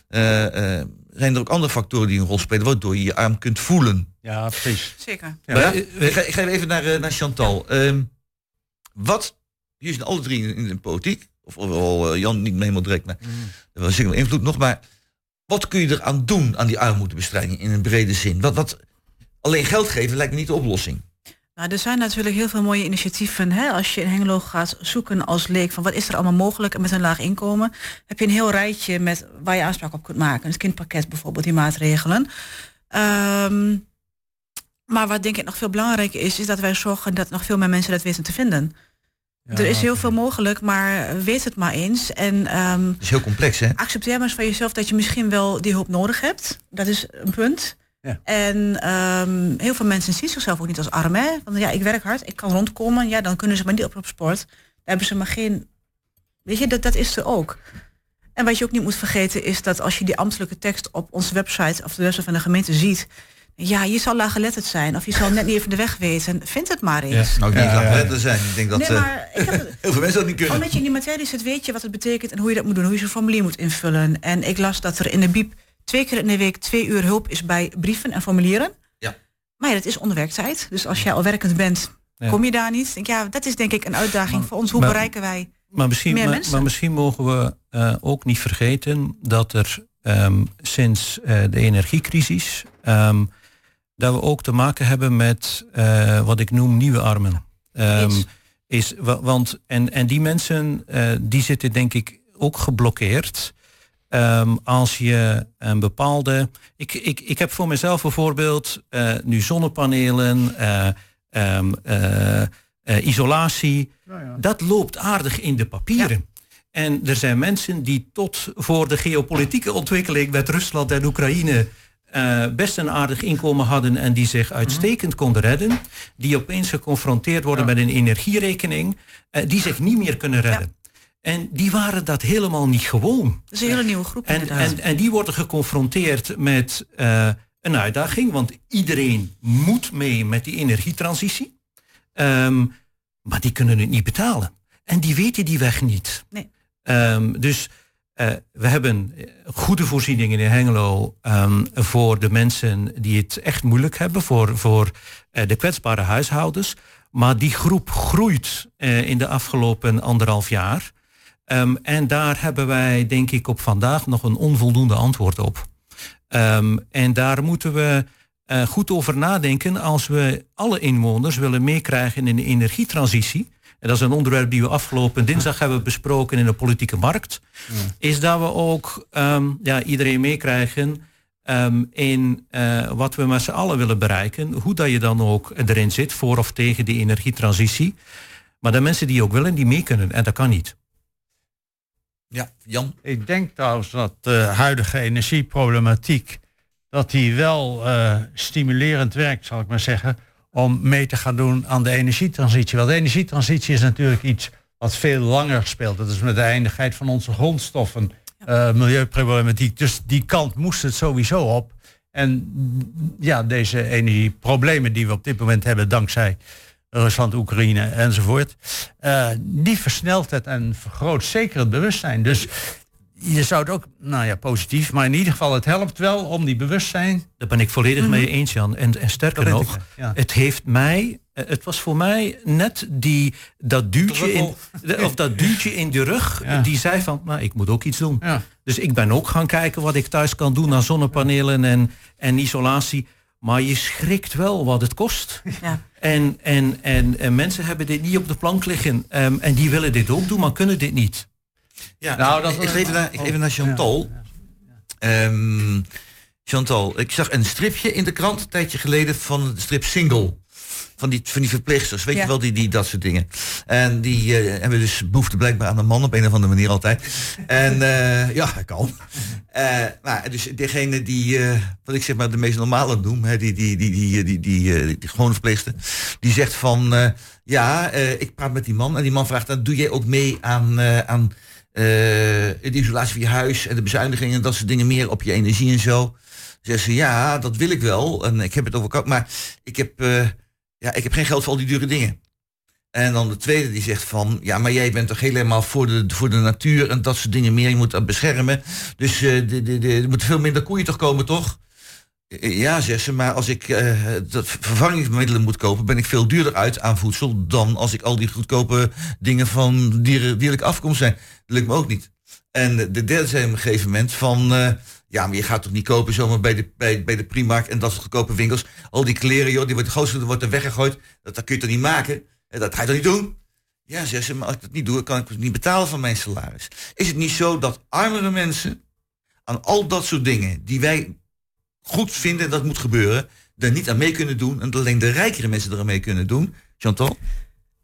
eh, eh, zijn er ook andere factoren die een rol spelen, waardoor je je arm kunt voelen. Ja, precies. Zeker. Maar ja, ik, ga, ik ga even naar, eh, naar Chantal. Ehm, wat, hier zijn alle drie in, in de politiek, of al eh, Jan niet mee helemaal direct, maar er was zeker wel invloed nog, maar wat kun je eraan doen aan die armoedebestrijding in een brede zin? Wat, alleen geld geven lijkt me niet de oplossing. Nou, er zijn natuurlijk heel veel mooie initiatieven. Hè? Als je in Hengelo gaat zoeken als leek van wat is er allemaal mogelijk met een laag inkomen, heb je een heel rijtje met waar je aanspraak op kunt maken. Het kindpakket bijvoorbeeld, die maatregelen. Ehm, maar wat denk ik nog veel belangrijker is, is dat wij zorgen dat nog veel meer mensen dat weten te vinden. Er is heel veel mogelijk, maar weet het maar eens. En ehm, Het is heel complex, hè? accepteer maar eens van jezelf dat je misschien wel die hulp nodig hebt. Dat is een punt. Ja. En ehm, heel veel mensen zien zichzelf ook niet als arm. Hè? Want ja, ik werk hard, ik kan rondkomen. Ja, dan kunnen ze maar niet op, op sport. Dan hebben ze maar geen... Weet je, dat, dat is er ook. En wat je ook niet moet vergeten is dat als je die ambtelijke tekst op onze website of de website van de gemeente ziet. Ja, je zal laaggeletterd zijn of je zal net niet even de weg weten. Vind het maar eens. Nou, ik denk dat het zijn. Ik denk dat Nee, eh, maar ik heb heel veel mensen dat niet kunnen. omdat je in die materie zit, weet je wat het betekent en hoe je dat moet doen. Hoe je zo'n formulier moet invullen. En ik las dat er in de biep twee keer in de week twee uur hulp is bij brieven en formulieren. Ja. Maar ja, dat is onderwerktijd. Dus als jij al werkend bent, Ja. kom je daar niet. Ik Denk, ja, dat is denk ik een uitdaging voor ons. Hoe maar- bereiken wij Maar misschien, meer maar, mensen. maar misschien mogen we eh, ook niet vergeten dat er ehm, sinds eh, de energiecrisis ehm, dat we ook te maken hebben met eh, wat ik noem nieuwe armen. Eens. is, wa- want, en, en die mensen eh, die zitten denk ik ook geblokkeerd. Ehm, als je een bepaalde. Ik, ik, ik heb voor mezelf bijvoorbeeld eh, nu zonnepanelen, eh, ehm, eh, eh, isolatie. Dat loopt aardig in de papieren. En er zijn mensen die tot voor de geopolitieke ontwikkeling met Rusland en Oekraïne eh, best een aardig inkomen hadden en die zich uitstekend konden redden, die opeens geconfronteerd worden met een energierekening, eh, die zich niet meer kunnen redden. En die waren dat helemaal niet gewoon. Dat is een hele nieuwe groep En, en, en die worden geconfronteerd met eh, een uitdaging, want iedereen moet mee met die energietransitie. Ehm, maar die kunnen het niet betalen. En die weten die weg niet. Nee. Ehm, dus eh, we hebben eh, goede voorzieningen in Hengelo ehm, voor de mensen die het echt moeilijk hebben, voor, voor eh, de kwetsbare huishoudens. Maar die groep groeit in de afgelopen anderhalf jaar. Ehm, en daar hebben wij, denk ik, op vandaag nog een onvoldoende antwoord op. Ehm, en daar moeten we goed over nadenken als we alle inwoners willen meekrijgen in de energietransitie. En dat is een onderwerp die we afgelopen dinsdag hebben besproken in de politieke markt. Is dat we ook ehm, ja, iedereen meekrijgen ehm, in eh, wat we met z'n allen willen bereiken. Hoe dat je dan ook erin zit, voor of tegen die energietransitie. Maar de mensen die ook willen, die mee kunnen. En dat kan niet. Ja, Jan. Ik denk trouwens dat de huidige energieproblematiek, dat die wel eh, stimulerend werkt, zal ik maar zeggen, om mee te gaan doen aan de energietransitie. Want de energietransitie is natuurlijk iets wat veel langer speelt. Dat is met de eindigheid van onze grondstoffen, eh, milieuproblematiek. Dus die kant moest het sowieso op. En ja, deze energieproblemen die we op dit moment hebben, dankzij Rusland, Oekraïne enzovoort, eh, die versnelt het en vergroot zeker het bewustzijn. Dus je zou het ook, nou ja, positief, maar in ieder geval, het helpt wel om die bewustzijn. Daar ben ik volledig Mhm. mee eens, Jan. En, en sterker Dat weet ik, nog, ja. het heeft mij, eh, het was voor mij net die, dat duwtje in, of dat duwtje in de rug, die zei van, nou, ik moet ook iets doen. Dus ik ben ook gaan kijken wat ik thuis kan doen aan zonnepanelen en, en isolatie. Maar je schrikt wel wat het kost. Ja. En, en, en, en mensen hebben dit niet op de plank liggen. Ehm, en die willen dit ook doen, maar kunnen dit niet. Ja, Nou, nou, dat- ik, ga even even naar Chantal. Ehm, Chantal, ik zag een stripje in de krant een tijdje geleden van de strip Single. Van die, van die verpleegsters, weet Ja. je wel, die, die, dat soort dingen. En die eh, hebben dus behoefte blijkbaar aan een man op een of andere manier altijd. En eh, ja, dat kan. Eh, maar dus degene die, wat ik zeg maar de meest normale noem, hè, die, die, die, die, die, die, die, gewone verpleegster, die zegt van, ja, ik praat met die man. En die man vraagt dan, doe jij ook mee aan, aan eh, de isolatie van je huis en de bezuinigingen en dat soort dingen meer op je energie en zo. Zegt ze, ja, dat wil ik wel. En ik heb het over maar ik heb, eh, ja, ik heb geen geld voor al die dure dingen. En dan de tweede die zegt van, ja, maar jij bent toch helemaal voor de, voor de natuur en dat soort dingen meer. Je moet dat beschermen. Dus eh, de, de, de, er moeten veel minder koeien toch komen, toch? Eh, Ja, zegt ze, maar als ik eh, dat vervangingsmiddelen moet kopen, ben ik veel duurder uit aan voedsel dan als ik al die goedkope dingen van dieren, dierlijke afkomst zijn. Dat lukt me ook niet. En de derde zei een gegeven moment van, eh, ja, maar je gaat toch niet kopen zomaar bij de, bij, bij de Primark en dat soort goedkope winkels. Al die kleren, joh, die wordt, grootste wordt er weggegooid. Dat, dat kun je toch niet maken? En dat ga je toch niet doen? Ja, zegt ze, maar als ik dat niet doe, kan ik niet betalen van mijn salaris. Is het niet zo dat armere mensen aan al dat soort dingen die wij goed vinden dat moet gebeuren, er niet aan mee kunnen doen en dat alleen de rijkere mensen er aan mee kunnen doen? Chantal?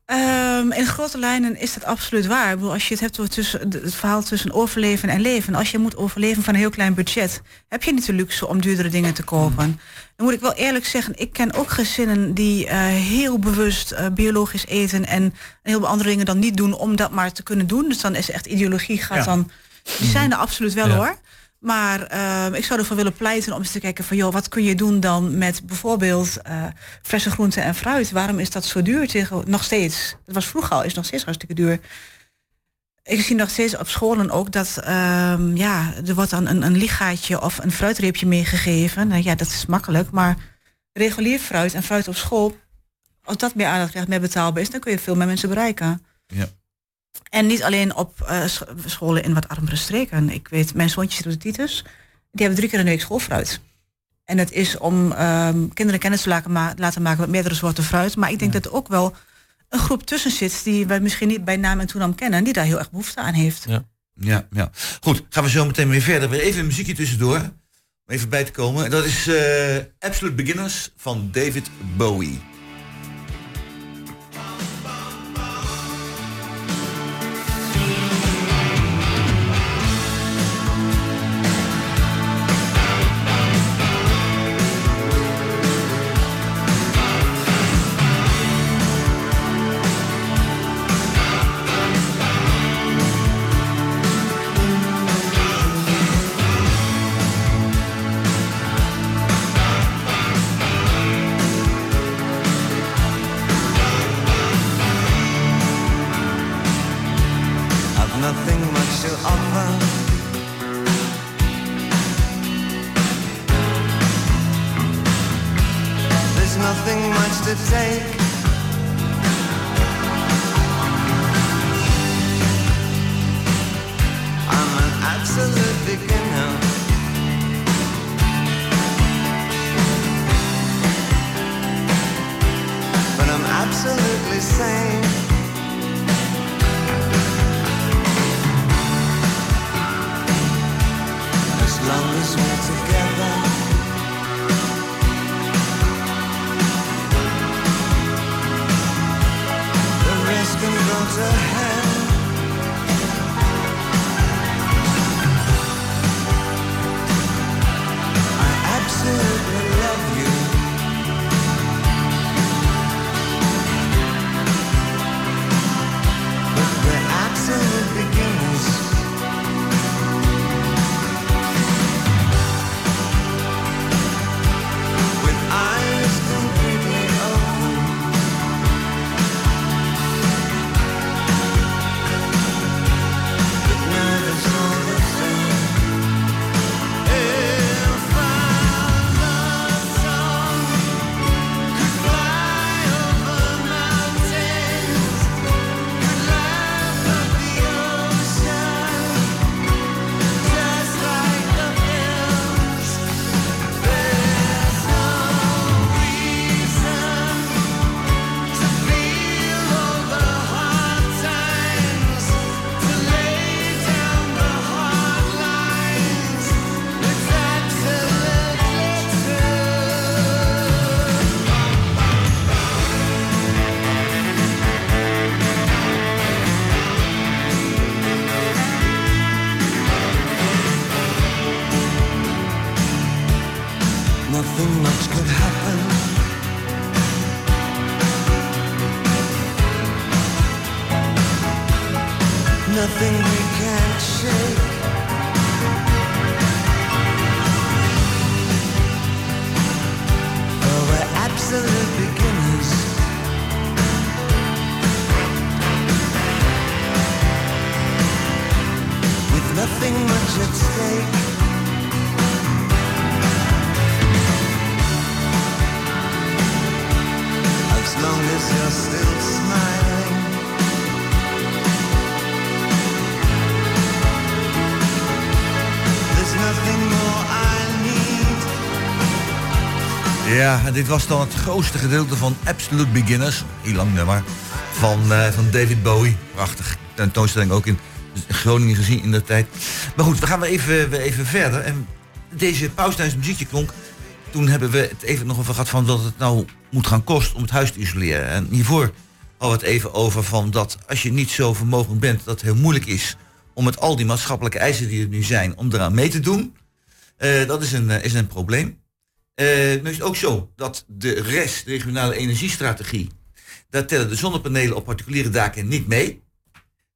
Ehm, in grote lijnen is dat absoluut waar. Ik bedoel, als je het hebt over tussen, het verhaal tussen overleven en leven. Als je moet overleven van een heel klein budget, heb je niet de luxe om duurdere dingen te kopen. Dan moet ik wel eerlijk zeggen, ik ken ook gezinnen die eh, heel bewust eh, biologisch eten en een heleboel andere dingen dan niet doen om dat maar te kunnen doen. Dus dan is echt ideologie gaat Ja. dan. Die zijn er absoluut wel Ja. hoor. Maar eh, ik zou ervoor willen pleiten om eens te kijken van joh, wat kun je doen dan met bijvoorbeeld eh frisse groenten en fruit? Waarom is dat zo duur tegen nog steeds? Het was vroeger al, is nog steeds hartstikke duur. Ik zie nog steeds op scholen ook dat ehm, ja, er wordt dan een, een ligaatje of een fruitreepje meegegeven. Nou ja, dat is makkelijk, maar regulier fruit en fruit op school, als dat meer aandacht krijgt, meer betaalbaar is, dan kun je veel meer mensen bereiken. Ja. En niet alleen op eh, sch- scholen in wat armere streken. Ik weet, mijn zoontje zit op de Titus. Die hebben drie keer in de week schoolfruit. En het is om ehm, kinderen kennis te laten, ma- laten maken met meerdere soorten fruit. Maar ik denk dat er ook wel een groep tussen zit die wij misschien niet bij naam en toenam kennen. Die daar heel erg behoefte aan heeft. Ja. Ja, ja. Goed, gaan we zo meteen weer verder. Weer even een muziekje tussendoor. Om even bij te komen. Dat is eh, Absolute Beginners van David Bowie. Dit was dan het grootste gedeelte van Absolute Beginners. Heel lang nummer. Van, eh, van David Bowie. Prachtig. Tentoonstelling ook in Groningen gezien in de tijd. Maar goed, we gaan weer even, weer even verder. En deze pauze tijdens het muziekje klonk. Toen hebben we het even nog over gehad van wat het nou moet gaan kosten om het huis te isoleren. En hiervoor hadden we het even over van dat als je niet zo vermogend bent, dat het heel moeilijk is om met al die maatschappelijke eisen die er nu zijn, om eraan mee te doen. Eh, dat is een, eh, is een probleem. Eh, nu is het ook zo dat de rest, de regionale energiestrategie, daar tellen de zonnepanelen op particuliere daken niet mee.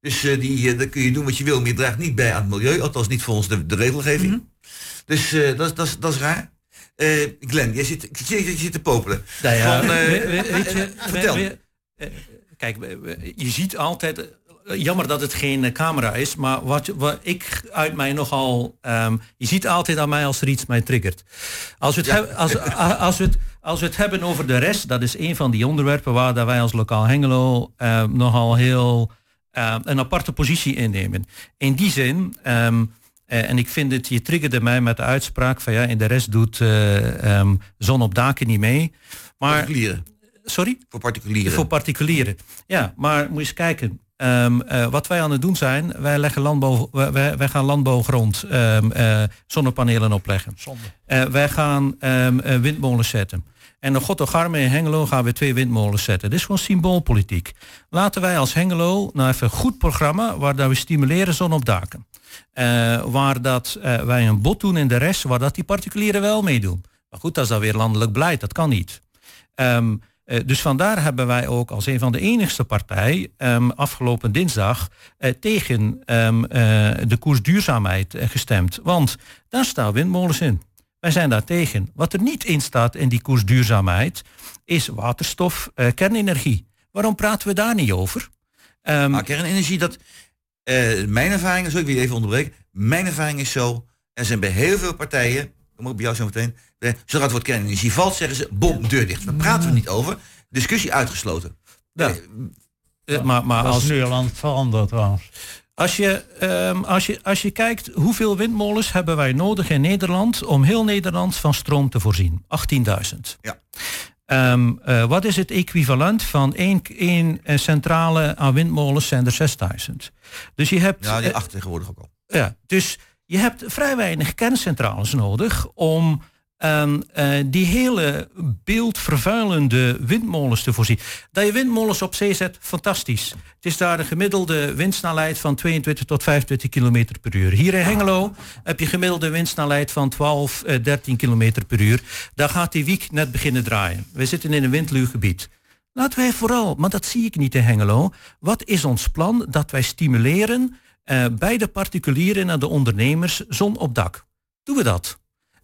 Dus eh, die, eh, daar kun je doen wat je wil, maar je draagt niet bij aan het milieu, althans niet volgens de, de regelgeving. Dus eh, dat, is- dat, is- dat is raar. Eh Glenn, jij zit, ik zie dat je zit te popelen. Nou ja, Van, eh, we- we- weet je, vertel. we- kijk, je ziet altijd, jammer dat het geen eh, camera is, maar wat, wat ik uit mij nogal, ehm, je ziet altijd aan mij als er iets mij triggert. Als we het, Ja. hebben, als, als we het, als we het hebben over de rest, dat is een van die onderwerpen waar dat wij als lokaal Hengelo eh, nogal heel eh, een aparte positie innemen. In die zin, ehm, eh, en ik vind het, je triggerde mij met de uitspraak van ja, in de rest doet eh, ehm, zon op daken niet mee. Maar, Particulieren. Sorry? Voor particulieren. Voor particulieren. Ja, maar moet je eens kijken. Ehm, eh, wat wij aan het doen zijn, wij, leggen landbouw, wij- wij, gaan landbouwgrond ehm, eh, zonnepanelen opleggen. Eh, wij gaan eh, windmolens zetten. En nog God Garme in Hengelo gaan we twee windmolens zetten. Dit is gewoon symboolpolitiek. Laten wij als Hengelo nou even een goed programma waar dat we stimuleren zon op daken. Waar dat wij een bod doen in de rest, waar dat die particulieren wel meedoen. Maar goed, dat is dan weer landelijk beleid, dat kan niet. Eh, dus vandaar hebben wij ook als een van de enigste partij ehm, afgelopen dinsdag eh, tegen ehm, eh, de koers duurzaamheid gestemd. Want daar staan windmolens in. Wij zijn daar tegen. Wat er niet in staat in die koers duurzaamheid is waterstof, kernenergie. Waarom praten we daar niet over? Ehm, Maar kernenergie, dat, mijn ervaring, zo ik weer even onderbreken. Mijn ervaring is zo, er zijn bij heel veel partijen, kom ook bij jou zo meteen, eh, zodra het woord kernenergie valt, zeggen ze, bom, deur dicht. Daar praten we niet over. Discussie uitgesloten. Ja. Eh, maar, maar dat als, is nu al aan het veranderen trouwens. Als je, ehm, als, je, als je kijkt hoeveel windmolens hebben wij nodig in Nederland om heel Nederland van stroom te voorzien? 18.000. Ja. Ehm, eh, wat is het equivalent van één, één eh, centrale aan windmolens zijn er 6000. Dus je hebt. Ja, die acht tegenwoordig ook al. ja, dus je hebt vrij weinig kerncentrales nodig om ehm, eh, die hele beeldvervuilende windmolens te voorzien. Dat je windmolens op zee zet, fantastisch. Het is daar een gemiddelde windsnelheid van 22 tot 25 km per uur. Hier in Hengelo heb je gemiddelde windsnelheid van 12, eh, 13 km per uur. Daar gaat die wiek net beginnen draaien. We zitten in een windluw gebied. Laten wij vooral, maar dat zie ik niet in Hengelo. Wat is ons plan dat wij stimuleren eh, bij de particulieren en de ondernemers zon op dak? Doen we dat?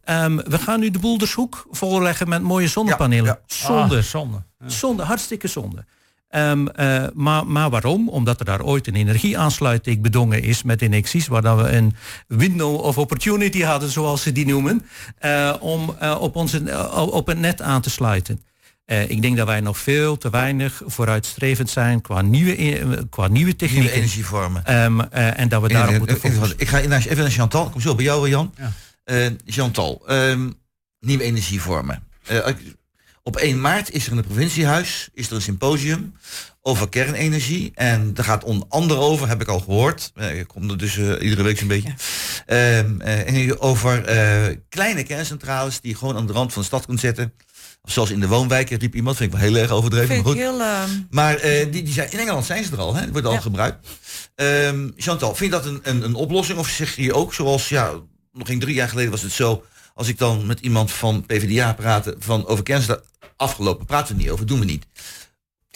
Ehm, we gaan nu de Boeldershoek volleggen met mooie zonnepanelen. Zonde. Ah, zonde. Zonde, hartstikke zonde. Ehm, eh, maar, maar waarom? Omdat er daar ooit een energieaansluiting bedongen is met Enexis, waar dat we een window of opportunity hadden, zoals ze die noemen, eh, om op, onze, op het net aan te sluiten. Eh, ik denk dat wij nog veel te weinig vooruitstrevend zijn qua nieuwe, eh, qua nieuwe technieken. Nieuwe energievormen. Ehm, eh, en dat we daarop moeten Even- focussen. Ik ga naar- even naar Chantal. Ik kom zo bij jou, Jan. Eh, Chantal, ehm, nieuwe energievormen. Eh, op 1 maart is er in het provinciehuis is er een symposium over kernenergie. En daar gaat onder andere over, heb ik al gehoord. Eh, ik kom er dus eh, iedere week zo'n beetje. Ehm, eh, en over kleine kerncentrales die je gewoon aan de rand van de stad kunt zetten. Of zoals in de woonwijken, riep iemand. Vind ik wel heel erg overdreven. Maar goed. heel... ehm, Maar die, die zijn, in Engeland zijn ze er al, hè? wordt al Ja. gebruikt. Ehm, Chantal, vind je dat een, een, een oplossing? Of zeg je ook, zoals ja, nog geen drie jaar geleden was het zo... als ik dan met iemand van PvdA praatte van over kerncentrale... afgelopen, praten we niet over, doen we niet.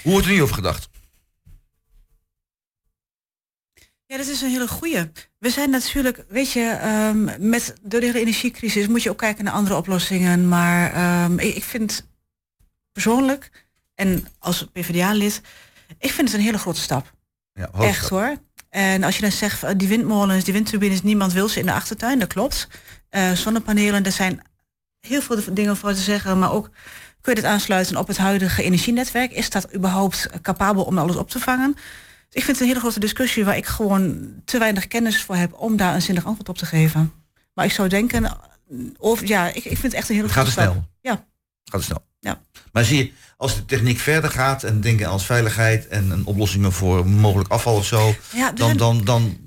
Hoe wordt er nu over gedacht? Ja, dat is een hele goeie. We zijn natuurlijk, weet je, ehm, met door de hele energiecrisis moet je ook kijken naar andere oplossingen. Maar ehm, ik, ik vind persoonlijk, en als PvdA-lid, ik vind het een hele grote stap. Ja, Echt hoor. En als je dan zegt, eh, die windmolens, die windturbines, niemand wil ze in de achtertuin, dat klopt. Eh, zonnepanelen, er zijn heel veel dingen voor te zeggen, maar ook kun je dit aansluiten op het huidige energienetwerk? Is dat überhaupt capabel om alles op te vangen? Dus ik vind het een hele grote discussie waar ik gewoon te weinig kennis voor heb om daar een zinnig antwoord op te geven. Maar ik zou denken, of ja, ik, ik vind het echt een hele gaat grote stap. snel. Ja. Gaat het snel. Ja. Maar zie je, als de techniek verder gaat en denken aan veiligheid en, en oplossingen voor mogelijk afval of zo, Ja, er dan, dan, dan,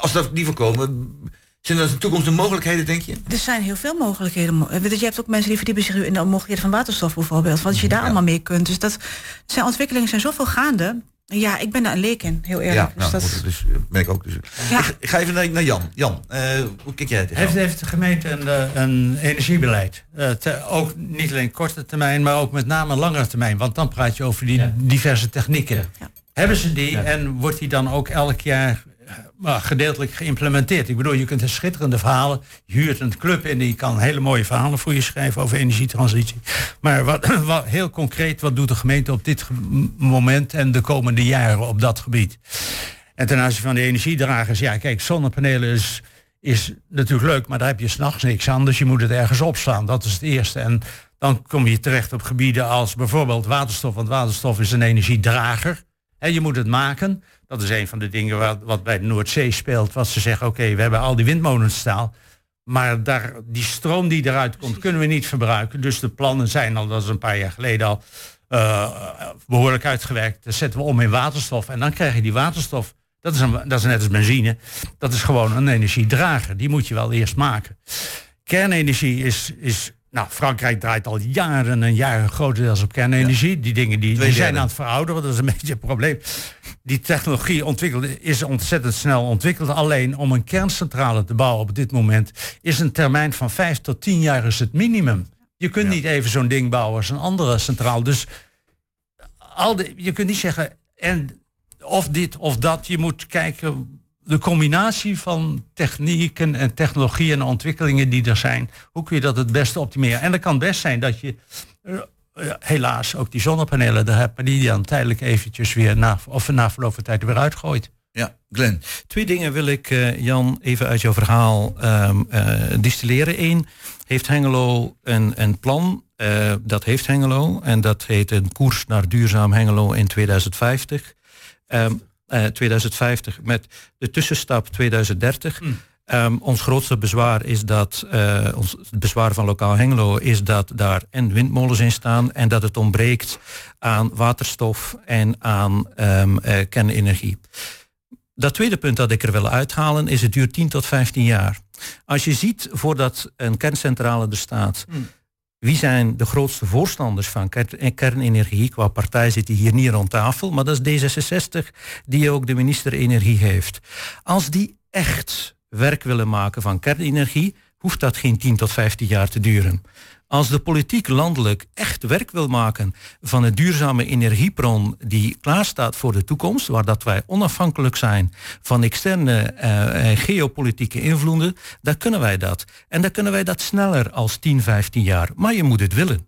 als dat niet voorkomen, zijn er in de toekomst de mogelijkheden, denk je? Er zijn heel veel mogelijkheden. Mo- Weet je, je hebt ook mensen die verdiepen zich in de mogelijkheden van waterstof bijvoorbeeld. Wat je daar allemaal mee kunt. Dus dat zijn ontwikkelingen zijn zoveel gaande. Ja, ik ben daar een leek in, heel eerlijk. Ja, dus nou, dat, goed, dus eh, ben ik ook. Dus. Ik, ik ga even naar, naar Jan. Jan, eh, hoe kijk jij tegen? Heeft, heeft de gemeente een, eh, een energiebeleid? Eh, te- ook niet alleen korte termijn, maar ook met name langere termijn. Want dan praat je over die diverse technieken. Hebben ze die en wordt die dan ook elk jaar eh, maar gedeeltelijk geïmplementeerd? Ik bedoel, je kunt een schitterende verhalen. Je huurt een club in die kan hele mooie verhalen voor je schrijven over energietransitie. Maar wat, wat, heel concreet, wat doet de gemeente op dit moment en de komende jaren op dat gebied? En ten aanzien van de energiedragers, ja, kijk, zonnepanelen is, is natuurlijk leuk, maar daar heb je s'nachts niks aan, dus je moet het ergens opslaan. Dat is het eerste. En dan kom je terecht op gebieden als bijvoorbeeld waterstof, want waterstof is een energiedrager. En je moet het maken. Dat is een van de dingen wat, wat bij de Noordzee speelt. Wat ze zeggen, oké, we hebben al die windmolens staan. Maar daar, die stroom die eruit komt, kunnen we niet verbruiken. Dus de plannen zijn al, dat is een paar jaar geleden al, eh, behoorlijk uitgewerkt. Dat zetten we om in waterstof. En dan krijg je die waterstof. Dat is, een, dat is net als benzine. Dat is gewoon een energiedrager. Die moet je wel eerst maken. Kernenergie is, is nou, Frankrijk draait al jaren en jaren grotendeels op kernenergie. Die dingen die, die zijn aan het verouderen, dat is een beetje een probleem. Die technologie ontwikkeld, is ontzettend snel ontwikkeld. Alleen om een kerncentrale te bouwen op dit moment is een termijn van vijf tot tien jaar is het minimum. Je kunt niet even zo'n ding bouwen als een andere centraal. Dus al de, je kunt niet zeggen en of dit of dat. Je moet kijken de combinatie van technieken en technologieën en ontwikkelingen die er zijn, hoe kun je dat het beste optimeren? En dat kan best zijn dat je uh, helaas ook die zonnepanelen er hebt, maar die dan tijdelijk eventjes weer na, of na verloop van tijd weer uitgooit. Ja, Glenn. Twee dingen wil ik, uh, Jan, even uit jouw verhaal um, uh, distilleren. Eén, heeft Hengelo een, een plan? dat heeft Hengelo en dat heet een koers naar duurzaam Hengelo in 2050. Um, uh, 2050 met de tussenstap 2030. Mm. Um, ons grootste bezwaar is dat, uh, ons bezwaar van lokaal Hengelo is dat daar en windmolens in staan en dat het ontbreekt aan waterstof en aan um, uh, kernenergie. Dat tweede punt dat ik er wil uithalen is het duurt 10 tot 15 jaar. Als je ziet voordat een kerncentrale er staat, mm. Wie zijn de grootste voorstanders van kernenergie? Qua partij zit die hier niet rond tafel, maar dat is D66 die ook de minister Energie heeft. Als die echt werk willen maken van kernenergie, hoeft dat geen 10 tot 15 jaar te duren. Als de politiek landelijk echt werk wil maken van een duurzame energiebron die klaarstaat voor de toekomst, waar dat wij onafhankelijk zijn van externe uh, geopolitieke invloeden, dan kunnen wij dat. En dan kunnen wij dat sneller als 10, 15 jaar. Maar je moet het willen.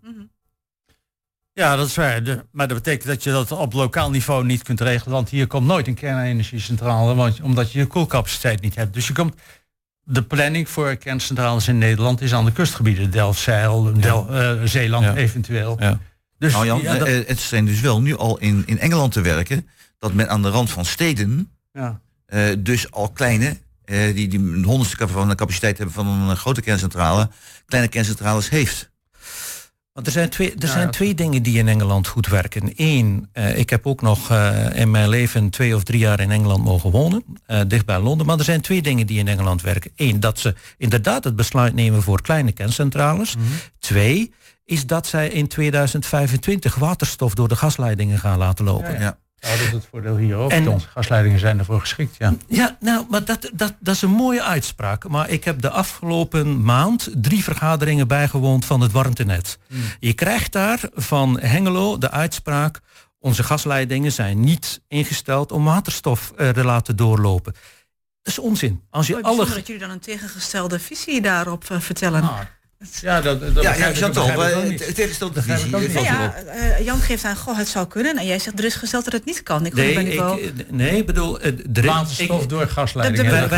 Ja, dat is waar. De, maar dat betekent dat je dat op lokaal niveau niet kunt regelen. Want hier komt nooit een kernenergiecentrale, want, omdat je je koelcapaciteit niet hebt. Dus je komt de planning voor kerncentrales in Nederland is aan de kustgebieden. Delfzijl, Del, uh, Zeeland eventueel. Ja. Dus, nou Jan, ja, dat... het zijn dus wel nu al in, in Engeland te werken... dat men aan de rand van steden... Ja. Uh, dus al kleine, uh, die, die een honderdste van de capaciteit hebben van een grote kerncentrale... kleine kerncentrales heeft. Want er zijn twee, er zijn twee dingen die in Engeland goed werken. Eén, uh, ik heb ook nog uh, in mijn leven twee of drie jaar in Engeland mogen wonen, uh, dicht bij Londen. Maar er zijn twee dingen die in Engeland werken. Eén, dat ze inderdaad het besluit nemen voor kleine kerncentrales. Mm -hmm. Twee, is dat zij in 2025 waterstof door de gasleidingen gaan laten lopen. Ja, ja. Nou, dat is het voordeel hier ook. En, onze gasleidingen zijn ervoor geschikt, ja. Ja, nou, maar dat, dat, dat is een mooie uitspraak. Maar ik heb de afgelopen maand drie vergaderingen bijgewoond van het warmtenet. Hmm. Je krijgt daar van Hengelo de uitspraak... onze gasleidingen zijn niet ingesteld om waterstof uh, te laten doorlopen. Dat is onzin. Als je alle... dat jullie dan een tegengestelde visie daarop uh, vertellen. Ah. Ja, dat, dat ja, ja Chantal, tegenstelde visie. Ja, uh, Jan geeft aan, goh, het zou kunnen. En jij zegt, er is gesteld dat het niet kan. Ik nee, ben ik, wel... nee, bedoel... De waterstof door gasleidingen.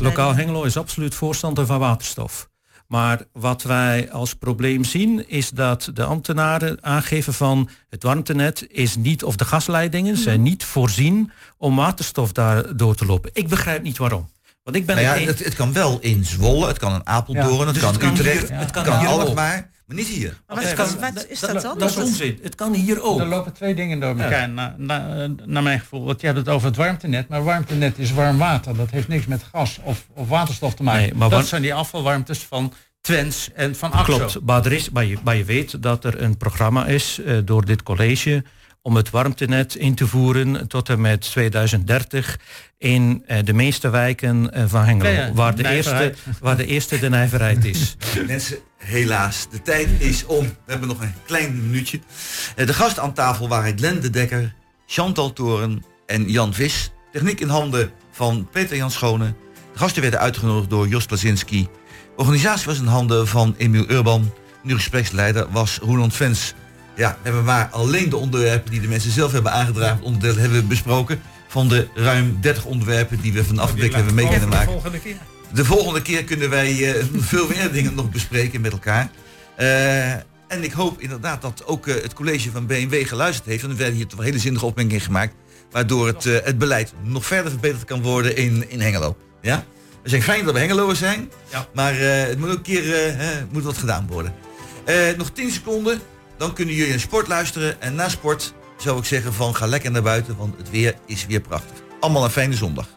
Lokaal Hengelo is absoluut voorstander van waterstof. Maar wat wij als probleem zien is dat de ambtenaren aangeven van het warmtenet is niet, of de gasleidingen mm. zijn niet voorzien om waterstof daar door te lopen. Ik begrijp niet waarom. Want ik ben nou ja, het, het, kan wel in Zwolle, het kan in Apeldoorn, ja. het, dus kan het kan Utrecht, hier, het kan, kan Alkmaar, maar niet hier. Maar wat, kan, wat is dat dan? Dat is onzin. Het kan hier ook. Er lopen twee dingen door elkaar, ja. naar, naar, naar mijn gevoel. Want je hebt het over het warmtenet, maar warmtenet is warm water. Dat heeft niks met gas of, of waterstof te maken. Nee, maar dat zijn die afvalwarmtes van Twens en van Axo. Klopt, maar, er is, maar, je, maar je weet dat er een programma is uh, door dit college om het warmtenet in te voeren tot en met 2030 in uh, de meeste wijken uh, van Hengelo, ja, ja, waar, de eerste, waar de eerste de nijverheid is. Mensen, helaas, de tijd is om. We hebben nog een klein minuutje. Uh, de gasten aan tafel waren Glenn de Dekker, Chantal Toren en Jan Vis. Techniek in handen van Peter Jan Schone. De gasten werden uitgenodigd door Jos Plazinski. De organisatie was in handen van Emiel Urban. Nu gespreksleider was Roland Vens. Ja, we hebben maar alleen de onderwerpen die de mensen zelf hebben aangedragen, onderdeel hebben we besproken. Van de ruim 30 onderwerpen die we van afblik hebben mee kunnen maken. De volgende keer. De volgende keer kunnen wij uh, veel meer dingen nog bespreken met elkaar. Uh, en ik hoop inderdaad dat ook uh, het college van BMW geluisterd heeft. Want er werden hier toch hele zinnige opmerkingen gemaakt. Waardoor het, eh, het beleid nog verder verbeterd kan worden in, in Hengelo. Ja? We zijn fijn dat we Hengeloers zijn. Maar eh, het moet ook een keer eh, moet wat gedaan worden. Eh, nog 10 seconden. Dan kunnen jullie een sport luisteren. En na sport zou ik zeggen van ga lekker naar buiten. Want het weer is weer prachtig. Allemaal een fijne zondag.